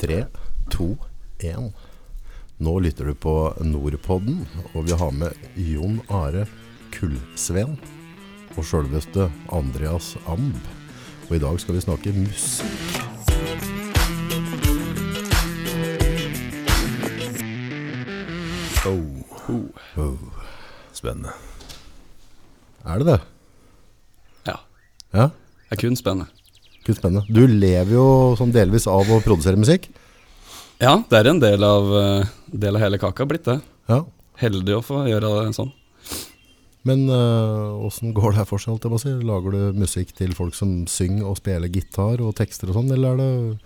Tre, to, én. Nå lytter du på Nordpodden, og vi har med Jon Are Kullsveen og sjølveste Andreas Amb. Og i dag skal vi snakke musikk. Oh. Oh. Spennende. Er det det? Ja. Ja? Det er kun spennende. Kult spennende. Du lever jo sånn delvis av å produsere musikk. Ja, det er en del av, eh, del av hele kaka blitt det. Ja. Heldig å få gjøre det sånn. Men åssen går det her for seg? Si? Lager du musikk til folk som synger og spiller gitar og tekster og sånn, eller er det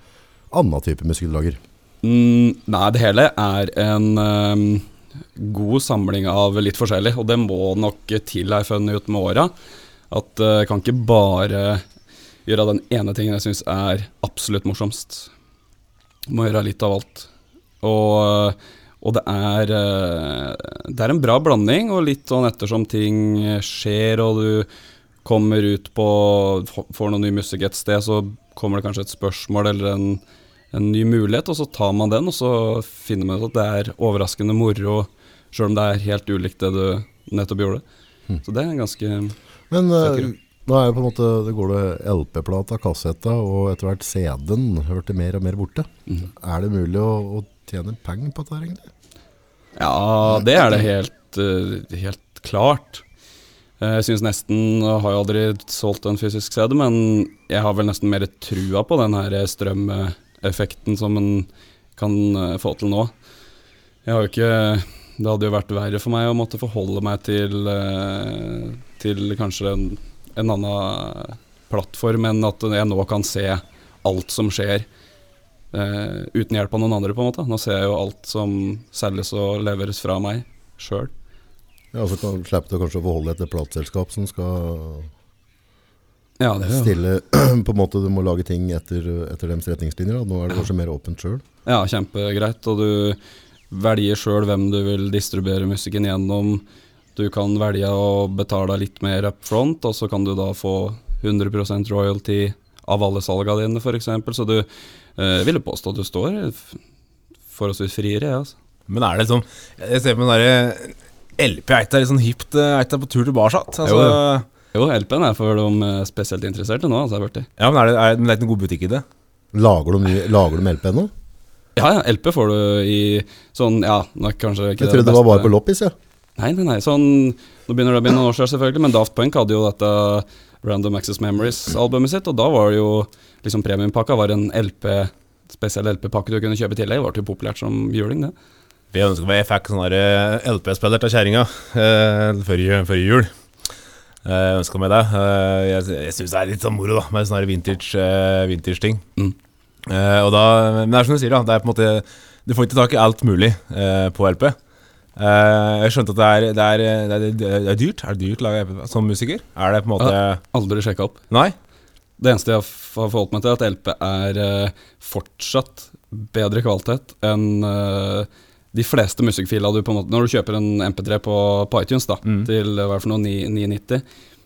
annen type musikk du lager? Mm, nei, det hele er en eh, god samling av litt forskjellig, og det må nok til, har jeg funnet ut med åra. At eh, jeg kan ikke bare gjøre den ene tingen jeg syns er absolutt morsomst. Må gjøre litt av alt. Og, og det er eh, Det er en bra blanding, og litt sånn ettersom ting skjer og du kommer ut på Får noe ny musikk et sted, så kommer det kanskje et spørsmål eller en, en ny mulighet, og så tar man den, og så finner man ut at det er overraskende moro, sjøl om det er helt ulikt det du nettopp gjorde. Mm. Så det er ganske Men uh, Nå er jo på en måte, det går det LP-plata, kassetta og etter hvert CD-en hørte mer og mer borte. Mm. Er det mulig å, å tjene penger på dette egentlig? Ja, det er det helt, eh, helt klart. Eh, Jeg syns nesten Jeg har jo aldri solgt en fysisk CD, men jeg har vel nesten mer trua på den her strømeffekten som en kan eh, få til nå. Jeg har jo ikke Det hadde jo vært verre for meg å måtte forholde meg til, til kanskje en, en annen plattform enn at jeg nå kan se alt som skjer eh, uten hjelp av noen andre, på en måte. Nå ser jeg jo alt som selges og leveres fra meg sjøl. Ja, så kan, slipper du kanskje å forholde deg til plateselskap som skal Ja, stille På en måte du må lage ting etter, etter deres retningslinjer. Da. Nå er det kanskje mer åpent sjøl. ja, kjempegreit. Og du velger sjøl hvem du vil distribuere musikken gjennom. Du kan velge å betale litt mer up front, og så kan du da få 100% royalty av alle salga dine, f.eks. Så du eh, ville påstå at du står forholdsvis friere, jeg, altså. Men er det sånn Jeg ser på den derre LP, Eita litt sånn hipt? Eita på tur tilbake? Altså, Jo, Jo, LP-en er for de eh, spesielt interesserte nå, altså, det. Ja, men er det, er, men det er ikke noen god butikk i det? Lager de, lager de LP ennå? Ja, ja, LP får du i sånn, ja, nok kanskje ikke Jeg trodde det var bare på loppis, jeg. Nei, nei, nei, sånn Nå begynner det å bli noen år siden, selvfølgelig, men Daft Punk hadde jo dette Random Access Memories-albumet sitt, og da var det jo liksom premiumpakka var en LP, spesiell LP-pakke du kunne kjøpe i tillegg. Det ble jo populært som juling, det. Vi ønsker meg, Jeg fikk sånn eh, LP-spiller til kjerringa eh, før, før, jul. Eh, Jeg ønska meg det. Eh, Jeg, jeg syns det er litt sånn moro da med sånne her vintage, vintage-ting. Mm. Eh, og da, men det er som du sier, da. Det er på en måte Du får ikke tak i alt mulig eh, på LP. Eh, jeg skjønte at det er, det, er, det, er, det er dyrt. Er det dyrt å lage EP som musiker? Er det på en måte Aldri sjekka opp. Nei? Det eneste jeg har forholdt meg til, er at LP er uh, fortsatt bedre kvalitet enn uh, de fleste musikkfiler du på en måte Når du kjøper en MP3 på, på iTunes da, Mm. til hva er for noe 990,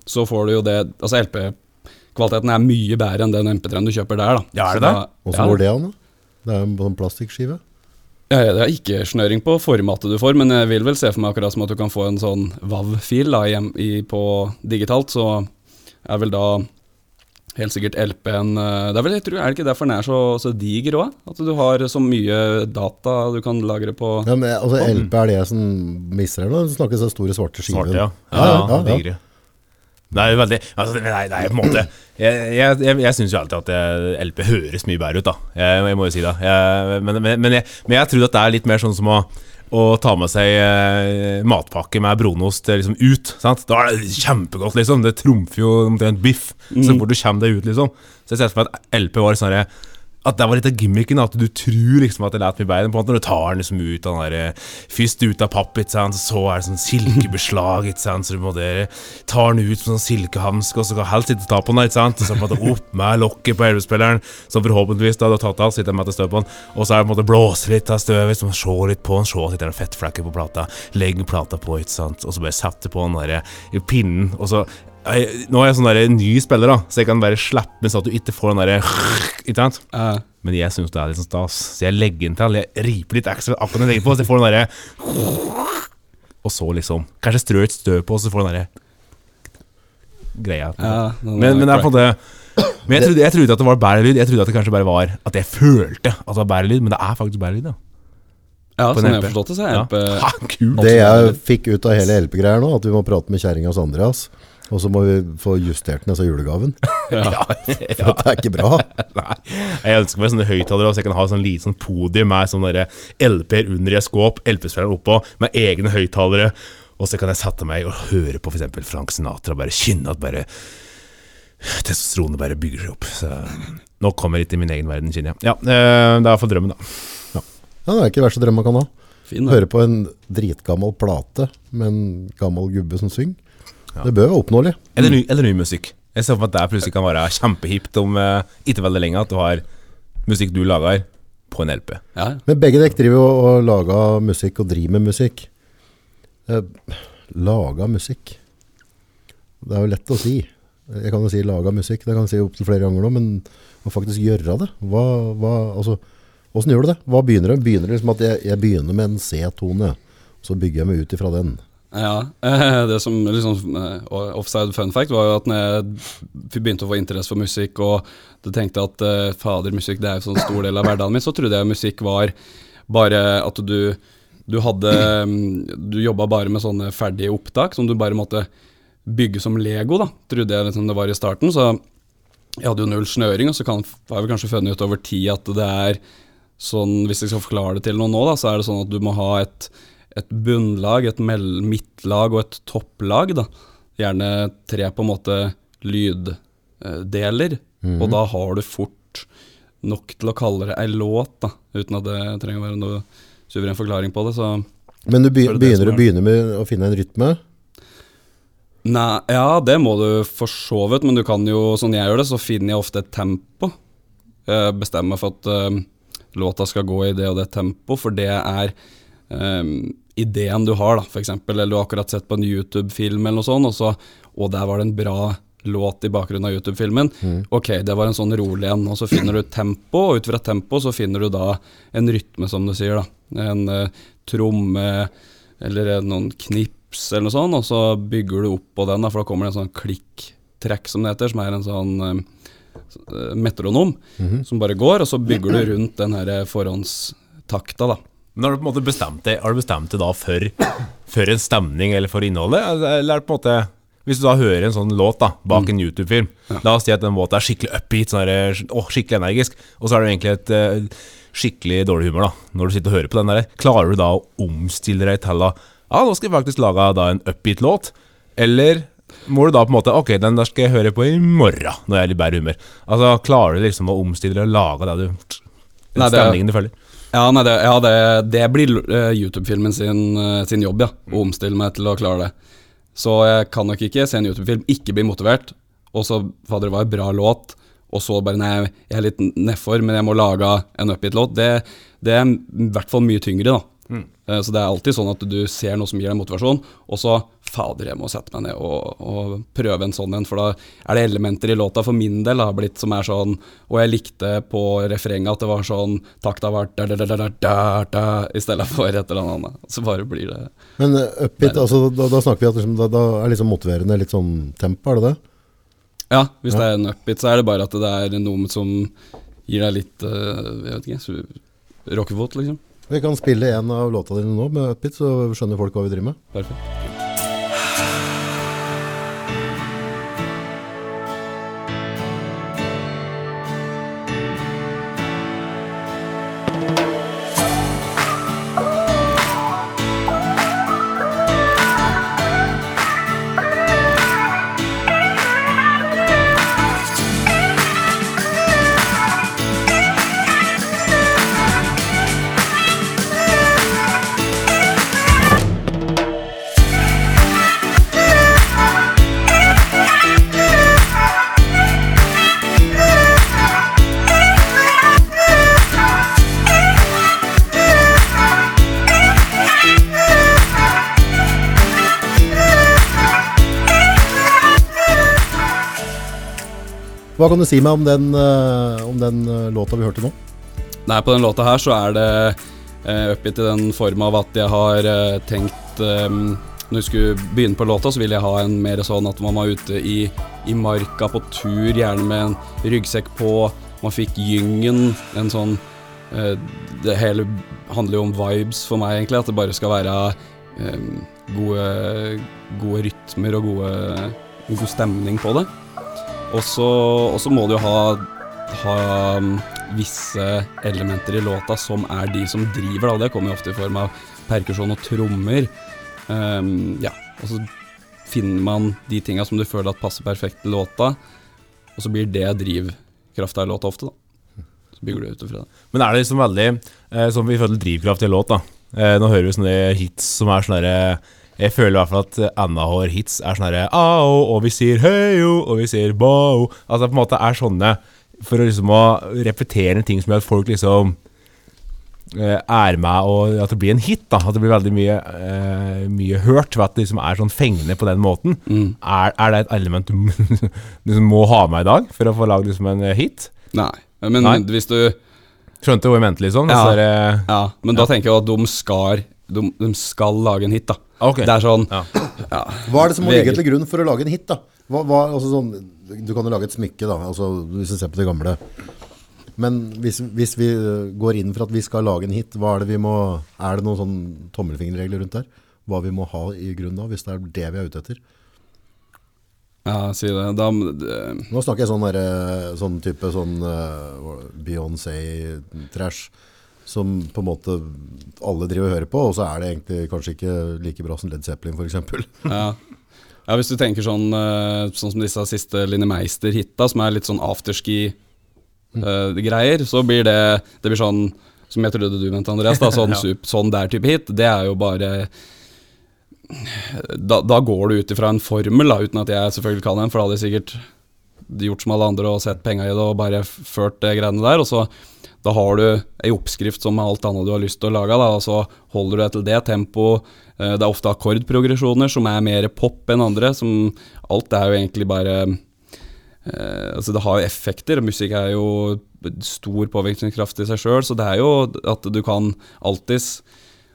så får du jo det Altså LP-kvaliteten er mye bedre enn den MP3-en du kjøper der. da Ja, er Så det Åssen ja. går det an? da? Det er jo en sånn plastikkskive. Ja, ja, det er ikke snøring på formatet du får, men jeg vil vel se for meg akkurat som at du kan få en sånn WAV-fil da, hjem i, på digitalt, så er vel da helt sikkert LP-en eh, Det er vel, jeg tror, er det ikke derfor den er så, så diger òg? At du har så mye data du kan lagre på Ja, men, altså, LP er det jeg som mister her nå. Du snakker så store svarte skiver. Svarte, ja. Ja, ja, ja, ja. Det er veldig altså, nei, nei, på en måte Jeg, jeg, jeg, jeg syns jo alltid at LP høres mye bedre ut, da. Jeg, må jo si det. Men, men, men, jeg, men jeg tror at det er litt mer sånn som å å ta med seg eh, matpakke med brunost eh, liksom, ut. Sant? Da er det kjempegodt, liksom. Det trumfer jo omtrent biff. Så fort du kommer deg ut, liksom. Så jeg ser for meg at LP var sånn herre at det var litt av gimmicken, at du tror liksom at det lærte meg beina. På en Når du tar den liksom ut av den der, eh, Først ut av papp, så er det sånn silkebeslag. Så du må det, tar den ut som sånn silkehanske, og så kan helst ikke ta på den. Ikke sant? Så på en opp med lokket på LP-spilleren, som forhåpentligvis da du har tatt av, sitter med støv på den. Og så er det blåse litt av støvet, så se litt på den, se at det er en fettflekke på plata. Legg plata på, ikke sant. Og så bare sette på den der pinnen. Og så jeg, Nå er jeg sånn der ny spiller, da, så jeg kan bare slappe med sånn at du ikke får den derre Ikke sant? Eh, Men jeg syns det er litt sånn stas, så jeg legger inn til. Jeg riper litt ekstra akkurat når jeg legger på, så jeg får den derre Og så liksom Kanskje strø et støv på, så får den derre greia. ja, den Men, men det er på en måte Men jeg trodde, jeg trodde at det var bedre lyd. Jeg trodde at det kanskje bare var at jeg følte at det var bedre lyd, men det er faktisk bedre lyd. da Ja, sånn jeg har forstått det, så er Ja. Ha! Det jeg fikk ut av hele LP-greia nå, at vi må prate med kjerringa hos Andreas. Og så må vi få justert den altså julegaven. Ja, For det er ikke bra. Nei, jeg ønsker meg sånne høyttalere, så jeg kan ha sånn lite sånn podium med sånne LP-er under i et skåp, LP-spilleren oppå, med egne høyttalere. Og så kan jeg sette meg og høre på f.eks. Frank Sinatra, bare kjenne at bare testosteronet bare bygger seg opp. Så nå kommer jeg litt i min egen verden, kjenner jeg. Ja, eh, det er iallfall drømmen, da. Ja, det er ikke det verste drøm man kan ha. Fin. Høre på en dritgammel plate med en gammel gubbe som synger. Det bør være oppnåelig. Eller ny, eller ny musikk. Jeg ser for meg at det plutselig kan være kjempehipt om eh, ikke veldig lenge at du har musikk du lager, på en LP. Ja, ja. Men begge dere driver jo og lager musikk og driver med musikk. Eh, laga musikk. Det er jo lett å si. Jeg kan jo si laga musikk, det kan jeg si opptil flere ganger nå, men å faktisk gjøre det hva, hva, altså, Hvordan gjør du det? Hva begynner du? Begynner du liksom at jeg, jeg begynner med en C-tone, så bygger jeg meg ut ifra den. Ja, eh, det som liksom eh, offside fun fact var jo at når jeg begynte å få interesse for musikk og du tenkte at eh, fader, musikk det er jo sånn stor del av hverdagen min, så trodde jeg musikk var bare at du du hadde mm, Du jobba bare med sånne ferdige opptak som du bare måtte bygge som Lego, da, trodde jeg liksom det var i starten. Så jeg hadde jo null snøring, og så kan, har vi kanskje funnet ut over tid at det er sånn Hvis jeg skal forklare det til noen nå, da, så er det sånn at du må ha et et bunnlag, et midtlag og et topplag. Da. Gjerne tre på en måte lyddeler. Og da har du fort nok til å kalle det ei låt, da, uten at det trenger å være noe suveren forklaring på det. Så Men du begynner, er det det begynner, er- med å finne en rytme. Nei, ja, det må du for så vidt, men du kan jo, sånn jeg gjør det, så finner jeg ofte et tempo. Jeg bestemmer meg for at uh, låta skal gå i det og det tempo, for det er eh, ideen du har, da, for eksempel. Eller du har akkurat sett på en YouTube-film eller noe sånt, og så Å, der var det en bra låt i bakgrunnen av YouTube-filmen. Ok, det var en sånn rolig en. Og så finner du tempo, og ut fra tempo så finner du da en rytme, som du sier, da. En uh, tromme eller noen knips eller noe sånt, og så bygger du opp på den, da, for da kommer det en sånn klikk-trekk, som det heter, som er en sånn uh, metronom som bare går, og så bygger du rundt den her forhåndstakta, da. Men har du på en måte bestemt deg Har du bestemt deg da for, for en stemning eller for innholdet? Eller er det på en måte Hvis du da hører en sånn låt da bak en YouTube-film La oss si at den låta er skikkelig upbeat, sånn der, å, skikkelig energisk, og så har du egentlig et uh, skikkelig dårlig humør da når du sitter og hører på den der. Klarer du da å omstille deg til å Ja, nå skal jeg faktisk lage da en upbeat låt. Eller må du da på en måte Ok, den der skal jeg høre på i morgen, når jeg er i bedre humør. Altså, klarer du liksom å omstille deg og lage det du Den Nei, det er- stemningen du følger? Ja, nei, det, ja, det, det blir eh, YouTube-filmen sin, eh, sin jobb, ja. Å omstille meg til å klare det. Så jeg kan nok ikke se en YouTube-film, ikke bli motivert, og så fader, det var en bra låt, og så bare nei, jeg er litt nedfor, men jeg må lage en upbeat-låt. Det, det er i hvert fall mye tyngre, da. Eh, Så det er alltid sånn at du ser noe som gir deg motivasjon, og så fader, jeg må sette meg ned og, og prøve en sånn en, for da er det elementer i låta for min del har blitt som er sånn Og jeg likte på refrenget at det var sånn Takta var da, da, da, da, da, da, i stedet for et eller annet. Så bare blir det Men uh, upbeat, altså, da, da snakker vi at liksom, da, da er liksom motiverende litt sånn tempo, er det det? Ja, hvis det er en upbeat, så er det bare at det er noe som gir deg litt eh, Jeg vet ikke, rockefot, liksom. Vi kan spille en av låta dine nå med upbeat, så skjønner folk hva vi driver med. Perfekt. Hva kan du si meg om den, eh, om den eh, låta vi hørte nå? Nei, på den låta her så er det uh, oppgitt i den form av at jeg har uh, tenkt um, Når vi skulle begynne på låta, så ville jeg ha en mer sånn at man var ute i, i marka på tur, gjerne med en ryggsekk på. Man fikk gyngen, en sånn eh, Det hele handler jo om vibes for meg, egentlig. At det bare skal være eh, gode, gode rytmer og gode, god stemning på det. Og så må du jo ha, ha um, visse elementer i låta som er de som driver, da. Det kommer jo ofte i form av perkusjon og trommer. Um, ja, og så finner man de tinga som du føler at passer perfekt til låta, og så blir det drivkrafta i låta ofte, da. Så bygger du ut ifra det. Men er det liksom veldig eh, sånn vi føler drivkraft i låt, da? Eh, nå hører vi sånne hits som er sånn derre Jeg føler i hvert fall at annahår hits er sånn herre Ao, og vi sier heio, og vi sier bao. Altså det på en måte er sånne for å liksom å repetere ting som gjør at folk liksom eh, er med, og at det blir en hit. da At det blir veldig mye, uh, mye hørt ved at det liksom er sånn fengende på den måten. Mm. Er, er det et element du liksom må ha med i dag for å få lagd liksom en eh, hit? Nei, men Nei. hvis du Skjønte hva jeg mente, liksom? Ja. Så er det- Ja, men da tenker jeg at de skal, de, de skal lage en hit, da. Okay. Det er sånn Ja. ja. Hva er det som må ligge til grunn for å lage en hit, da? Hva, hva, altså sånn, du kan jo lage et smykke, da, altså, hvis du ser på det gamle. Men hvis, hvis vi øh, går inn for at vi skal lage en hit, hva er det vi må Er det noen sånn tommelfingerregler rundt der? Hva vi må ha i grunnen da, hvis det er det vi er ute etter? Ja, si det. Da, det- Nå snakker jeg sånn, der, sånn type sånn uh, Beyoncé-trash. Som på en måte alle driver og hører på, og så er det egentlig kanskje ikke like bra som Led Zeppelin f.eks. ja. ja, hvis du tenker sånn eh, Sånn som disse siste Linni Meister-hitta, som er litt sånn afterski-greier, så blir det Det blir sånn som jeg trodde du mente, Andreas. Da, sånn, Ja. sånn der type hit. Det er jo bare da, da går du ut ifra en formel, da, uten at jeg selvfølgelig kan den, for da hadde jeg sikkert gjort som alle andre og sett penga i det og bare ført det greiene der. Og så da har du ei oppskrift som er alt annet du har lyst til å lage, da, og så holder du deg til det tempo. Eh, Det er ofte akkordprogresjoner som er mer pop enn andre. Som alt er jo egentlig bare eh, Altså det har jo effekter, musikk er jo stor påvirkningskraft i seg sjøl, så det er jo at du kan alltids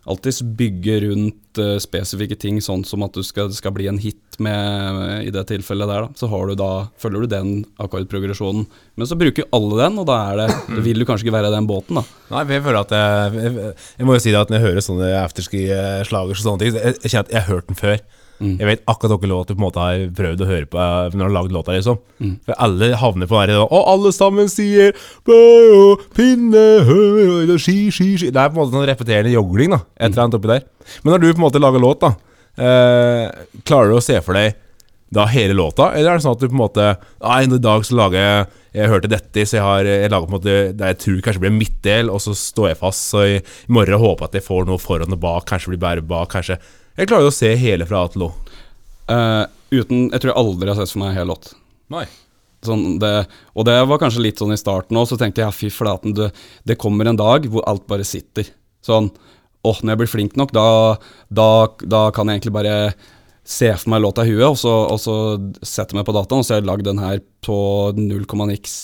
Alltids bygge rundt uh, spesifikke ting, sånn som at du skal, skal bli en hit med, i det tilfellet der. Da. Så du da, følger du den akkordprogresjonen. Men så bruker alle den, og da det, vil du kanskje ikke være i den båten. da. Nei, jeg føler at jeg, jeg, jeg må jo si det at når jeg hører sånne afterski-slagers og sånne ting, jeg, jeg kjenner at jeg har hørt den før. Mm. Jeg vet akkurat hvilken låt du på en måte har prøvd å høre på eh, når du har lagd låta, liksom. Mm. For alle havner på den der Og alle sammen sier Bø, pinne, hø, ski, ski, ski Det er på en måte sånn repeterende jogling, da. Et eller annet oppi der. Men når du på en måte lager låt, da, eh, klarer du å se for deg da hele låta, eller er det sånn at du på en måte Nei, i dag så lager jeg Jeg hørte dette, så jeg har Jeg lager på en måte det jeg tror kanskje blir midtdel, og så står jeg fast, så i, i morgen håper jeg at jeg får noe foran og bak, kanskje blir bare bak, kanskje Jeg klarer jo å se hele fra A til Å. Eh, uten, jeg tror jeg aldri har sett for meg en hel låt. Nei. Sånn det, og det var kanskje litt sånn i starten òg, så tenkte jeg ja, fy flaten, det, det kommer en dag hvor alt bare sitter. Sånn åh, når jeg blir flink nok, da, da, da kan jeg egentlig bare se for meg låta i huet, og så, og så sette meg på dataen, og så har jeg lagd den her på 0, niks.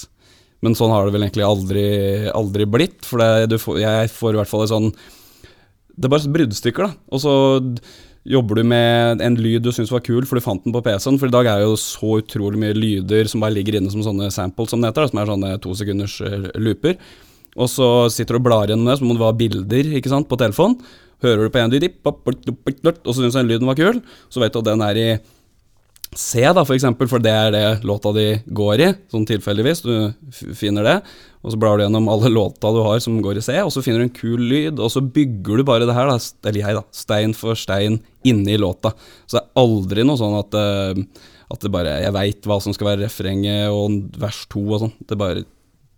Men sånn har det vel egentlig aldri, aldri blitt, for det, du får, jeg får i hvert fall et sånn Det er bare bruddstykker, da. Og så jobber du med en lyd du syns var kul, for du fant den på PC-en. For i dag er jo så utrolig mye lyder som bare ligger inne som sånne samples, som det heter, da, som er sånne to sekunders eh, looper. Og så sitter du og blar gjennom det, så må du ha bilder ikke sant, på telefonen. Hører du på en lyd, og så syns du den lyden var kul, så vet du at den er i C, da, for eksempel, for det er det låta di går i, sånn tilfeldigvis. Du finner det, og så blar du gjennom alle låta du har som går i C, og så finner du en kul lyd, og så bygger du bare det her, da, eller jeg, da, stein for stein inni låta. Så det er aldri noe sånn at, eh, at det bare Jeg veit hva som skal være refrenget og vers to og sånn. Det bare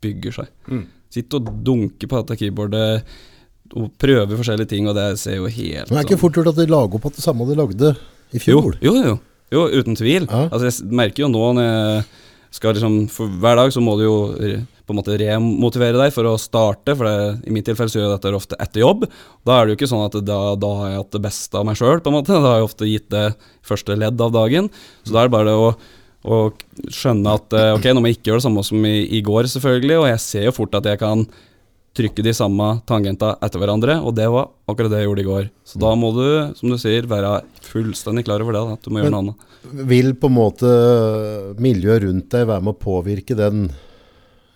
bygger seg. Mm. Sitt og dunke på dette keyboardet og prøve forskjellige ting, og det ser jo helt Men det er ikke sånn- fort gjort at de lager opp at det samme de lagde i jo, fjor. jo, jo. Jo, uten tvil. Ja. Altså, jeg merker jo nå når jeg skal liksom For hver dag så må du jo på en måte remotivere deg for å starte, for det, i mitt tilfelle så gjør jeg dette ofte etter jobb. Da er det jo ikke sånn at da, da har jeg hatt det beste av meg sjøl, på en måte. Da har jeg ofte gitt det første ledd av dagen. Så da er det bare å, Og skjønne at eh, ok, nå må jeg ikke gjøre det samme som i, i går, selvfølgelig, og jeg ser jo fort at jeg kan trykke de samme tangenta etter hverandre, og det var akkurat det jeg gjorde i går. Så da må du, som du sier, være fullstendig klar over det, da, at du må gjøre noe annet. Vil på en måte miljøet rundt deg være med å påvirke den,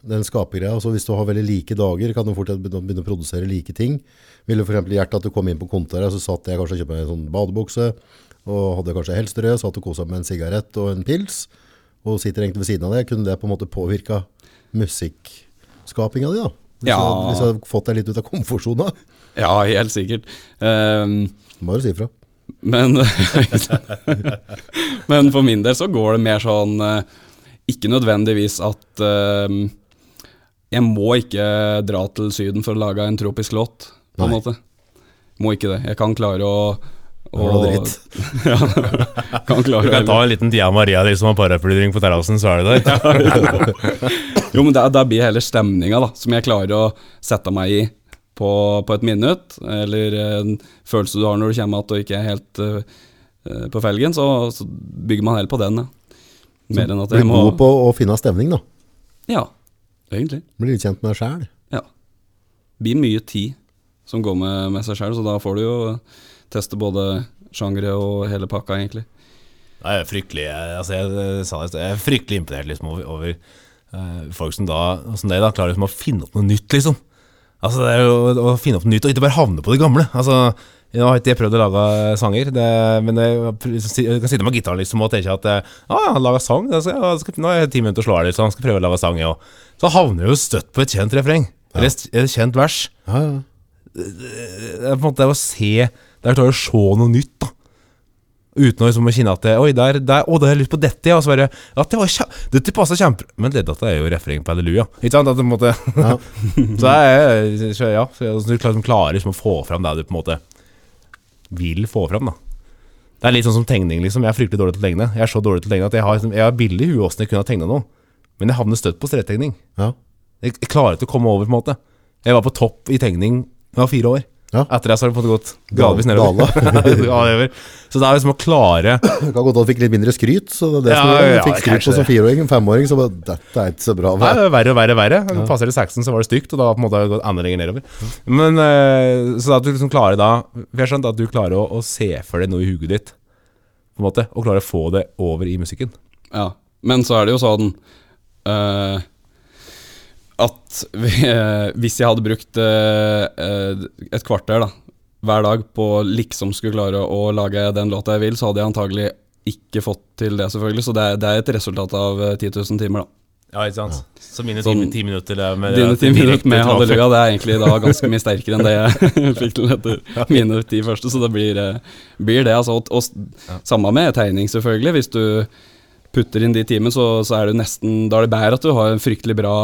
den skapergreia? Altså hvis du har veldig like dager, kan du fort begynne, å produsere like ting. Vil det f.eks. hjertet at du kom inn på kontoret, så satt jeg kanskje og kjøpte en sånn badebukse, og hadde kanskje helstrø, satt og kosa med en sigarett og en pils, og sitter egentlig ved siden av det. Kunne det på en måte påvirka musikkskapinga di, da? Hvis, Ja. du, hvis du hadde fått deg litt ut av komfortsona? Ja, helt sikkert. Um, Må du si ifra. Men, men for min del så går det mer sånn eh, Ikke nødvendigvis at um, Jeg må ikke dra til Syden for å lage en tropisk låt, på en måte. Må ikke det. Jeg kan klare å Det dritt. ja, kan klare Du kan ta en liten Tia Maria de som har paraplydrink på terrassen, så er du der. Jo, men da, da blir heller stemninga, da, som jeg klarer å sette meg i på, på et minutt, eller en følelse du har når du kommer tilbake og ikke er helt eh, på felgen, så, så bygger man heller på den, ja. Mer enn at Bli jeg må god på å finne stemning, da. Ja, egentlig. Blir litt kjent med deg sjæl. Ja. Blir mye tid som går med, med seg sjøl, så da får du jo teste både sjangere og hele pakka, egentlig. Jeg er fryktelig jeg, altså jeg, jeg er fryktelig imponert liksom, over, over uh, folk som da som deg da klarer liksom, å finne opp noe nytt, liksom. Altså det er jo å finne opp noe nytt og ikke bare havne på det gamle. Altså Nå har ikke jeg prøvd å lage sanger, det, men jeg, jeg kan sitte med gitaren liksom, og tenke at Ja, ah, jeg laga sang. Jeg skal, jeg skal, nå har jeg ti minutter å slå av litt, så han skal prøve å lage sang. jeg. Så havner jeg jo støtt på et kjent refreng. Eller et, et kjent vers. Ja, ja. Det er på en måte det å se Der klarer du å se noe nytt, da. Uten å liksom kjenne at det, Oi, der, der, å, da har jeg lyst på dette, ja. Og så bare Ja, det var kjem, Dette passa kjempe... Men dette er jo refreng på Halleluja. Ikke sant? At det på en måte Ja. Så det så ja. Så du klarer, klarer liksom å få fram det du på en måte vil få fram, da. Det er litt sånn som tegning, liksom. Jeg er fryktelig dårlig til å tegne. Jeg er så dårlig til å tegne at jeg har, liksom, jeg har bilde i huet åssen jeg kunne ha tegna noe. Men jeg havner støtt på strektegning. ja. Jeg, jeg klarer ikke å komme over, på en måte. Jeg var på topp i tegning da jeg var fire år. Ja. Etter det så har det fått gått gradvis nedover. Ja, så det er liksom å klare Det kan godt at du fikk litt mindre skryt, så det er det Ja, som ja, fikk skryt på som fireåring, en femåring, så bare Dette er ikke så bra. Nei, det er verre og verre og verre. Passer det seksten, så var det stygt, og da på en måte har det gått enda lenger nedover. Men eh, Så at du liksom klarer da Vi har skjønt at du klarer å, å se for deg noe i huet ditt, på en måte, og klarer å få det over i musikken. Ja. Men så er det jo sånn eh, at vi, eh, hvis jeg hadde brukt eh, eh, et kvarter da, hver dag på liksom skulle klare å lage den låta jeg vil, så hadde jeg antagelig ikke fått til det, selvfølgelig. Så det er, det er et resultat av eh, 10 000 timer, da. Ja, ikke sant? Så mine Sånn- ti, ti minutter det er med Dine ti minutter med halleluja, det er egentlig da ganske mye sterkere enn det jeg fikk til etter mine ti første, så det blir, blir det. Altså, og, og samme med tegning, selvfølgelig. Hvis du putter inn de timene, så, så er det nesten Da er det bedre at du har en fryktelig bra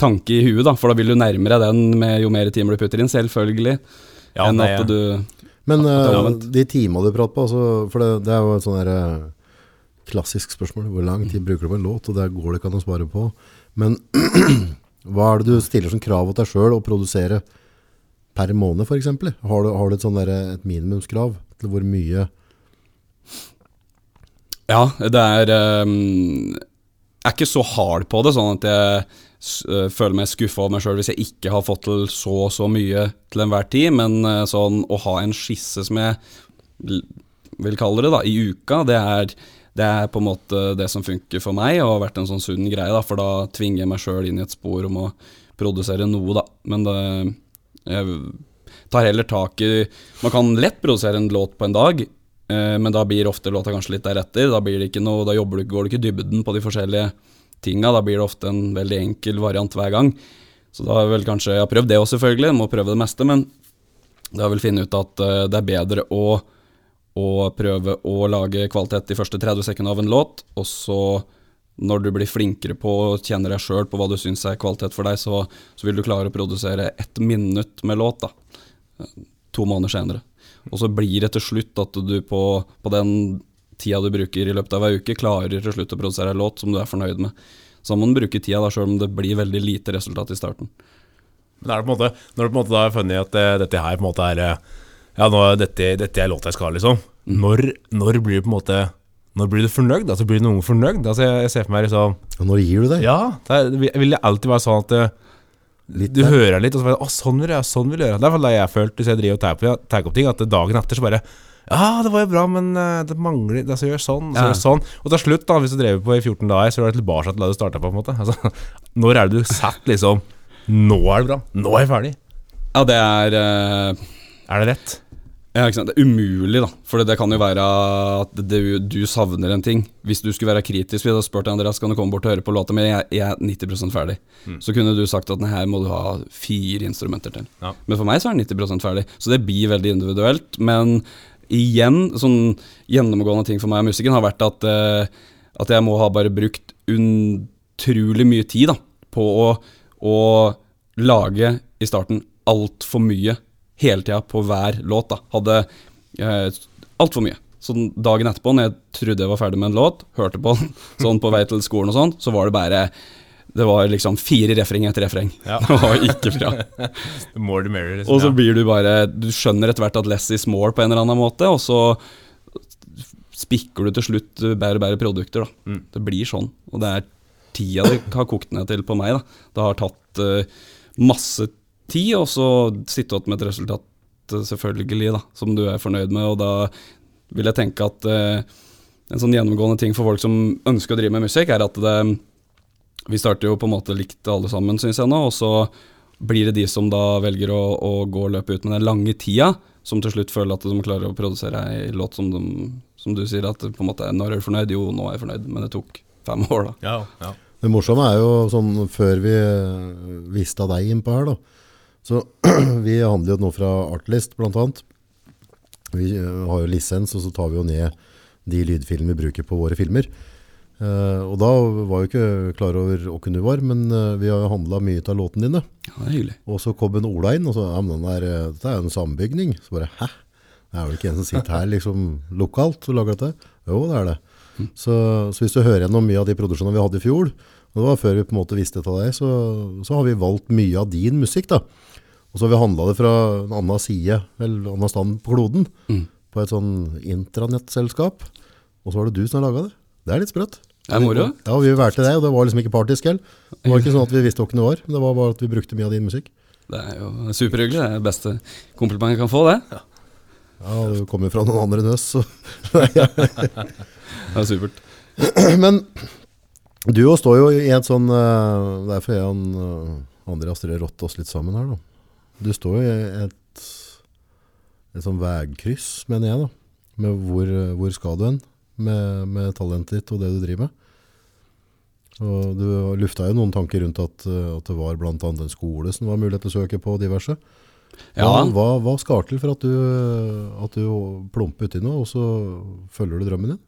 tanke i huet, da, for da vil du nærmere den med jo mer timer du putter inn, selvfølgelig, Ja, enn at du Men det er eh, de timene du prater på, altså, for det, det er jo et sånn der eh, klassisk spørsmål. Hvor lang tid bruker du på en låt? Og det går det ikke an å svare på. Men hva er det du stiller som krav til deg sjøl å produsere per måned, f.eks.? Har, du- har du et, sånn der, et minimumskrav til hvor mye Ja, det er ehm, Jeg er ikke så hard på det, sånn at jeg øh, føler meg skuffa over meg sjøl hvis jeg ikke har fått til så og så mye til enhver tid, men øh, sånn å ha en skisse som jeg vil kalle det, da, i uka, det er, det er på en måte det som funker for meg, og har vært en sånn sunn greie, da, for da tvinger jeg meg sjøl inn i et spor om å produsere noe, da. Men det jeg tar heller tak i Man kan lett produsere en låt på en dag, eh, men da blir ofte låta kanskje litt deretter. Da blir det ikke noe, da du, går du ikke dybden på de forskjellige tinga. Da blir det ofte en veldig enkel variant hver gang. Så da har jeg vel kanskje Jeg har prøvd det òg, selvfølgelig. Må prøve det meste. Men da har jeg vel funnet ut at eh, det er bedre å, å prøve å lage kvalitet de første 30 sekundene av en låt, og så når du blir flinkere på og kjenner deg sjøl på hva du syns er kvalitet for deg, så, så vil du klare å produsere ett minutt med låt da, to måneder senere. Og så blir det til slutt at du på, på den tida du bruker i løpet av ei uke, klarer til slutt å produsere en låt som du er fornøyd med. Så må du bruke tida da, sjøl om det blir veldig lite resultat i starten. Men er det på en måte, når du på en måte da har funnet at det, dette her på en måte er eh, Ja, nå, dette, dette er låta jeg skal ha, liksom. Mm. Når, når blir du på en måte Når blir du fornøyd? Altså Blir noen fornøyd? Altså Jeg, jeg ser for meg liksom Og når gir du deg? Ja, det er, vil- vil det alltid være sånn at eh, Litt du der. hører litt, og så bare Å, sånn vil jeg gjøre, sånn vil jeg gjøre. Det er i hvert fall det jeg har følt hvis jeg driver og tar opp ting, at dagen etter så bare Ja, det var jo bra, men eh, det mangler Det gjør jeg sånn, så Ja. gjør sånn. Og til slutt, da, hvis du drev på i 14 dager, så er det tilbake til da du starta på, på en måte. Altså, når er det du setter liksom Nå er det bra. Nå er jeg ferdig. Ja, det er uh, Er det rett? Ja, ikke sant? Det er umulig, da. For det, det kan jo være at det, du savner en ting. Hvis du skulle være kritisk, vi hadde spurt Andreas, kan du komme bort og høre på låta, mi, jeg, jeg er 90% ferdig. Så kunne du sagt at den her må du ha fire instrumenter til. Ja. Men for meg så er den 90% ferdig. Så det blir veldig individuelt. Men igjen, sånn gjennomgående ting for meg og musikken har vært at, uh, at jeg må ha bare brukt utrolig mye tid da, på å, å lage i starten altfor mye hele tida på hver låt. da. Hadde eh, altfor mye. Så dagen etterpå, når jeg trodde jeg var ferdig med en låt, hørte på den sånn på vei til skolen og sånn, så var det bare Det var liksom fire refreng etter refreng. Ja. Det var ikke bra. More the merrier. Og så Liksom, blir du bare Du skjønner etter hvert at less is more på en eller annen måte, og så spikker du til slutt bedre og bedre produkter. da. Mm. Det blir sånn. Og det er tida det har kokt ned til på meg. da. Det har tatt uh, masse tid, og så sitte igjen med et resultat, eh, selvfølgelig, da, som du er fornøyd med. Og da vil jeg tenke at eh, en sånn gjennomgående ting for folk som ønsker å drive med musikk, er at det Vi starter jo på en måte likt alle sammen, syns jeg nå, og så blir det de som da velger å, å gå og løpe ut med den lange tida, som til slutt føler at de klarer å produsere ei låt som de, som du sier, at på en måte Når er du fornøyd? Jo, nå er jeg fornøyd, men det tok fem år, da. ja, ja. Det morsomme er jo sånn før vi visste av deg innpå her, da. Så vi handler jo nå fra Artlist, annet. Vi eh, har jo lisens, og så tar vi jo ned de lydfilmene vi bruker på våre filmer. Uh, og da var jo ikke klar over hvem du var, men uh, vi har jo handla mye av låtene dine. Ja, det er hyggelig. Og så kom en Ola inn og sa ja, men der, dette er jo en sambygning. Så bare hæ? Det er vel ikke en som sitter her liksom lokalt og lager dette? Jo, det er det. Så, så hvis du hører gjennom mye av de produksjonene vi hadde i fjor, og det var før vi på en måte visste det av deg, så, så har vi valgt mye av din musikk da. Og så har vi handla det fra en annen side, eller en annen stand på kloden, Mm. på et sånn intranettselskap. Og så var det du som har laga det. Det er litt sprøtt. Det er moro. Ja, vi valgte det, og det var liksom ikke partisk heller. Det var ikke sånn at vi visste hvem det var, men det var bare at vi brukte mye av din musikk. Det er jo superhyggelig. Det er det beste komplimentet jeg kan få, det. Ja, du kommer fra noen andre enn oss, så Det er supert. Men du jo står jo i et sånn eh, Derfor jeg og uh, Andreas dere rotte oss litt sammen her, da. Du står jo i et, et sånn veikryss, mener jeg, da. Med hvor, hvor skal du hen med, med talentet ditt og det du driver med. Og du lufta jo noen tanker rundt at, at det var annet en skole som var mulighet til å søke på diverse. Ja, Hva, hva, hva skal til for at du, at du plumper uti noe, og så følger du drømmen din?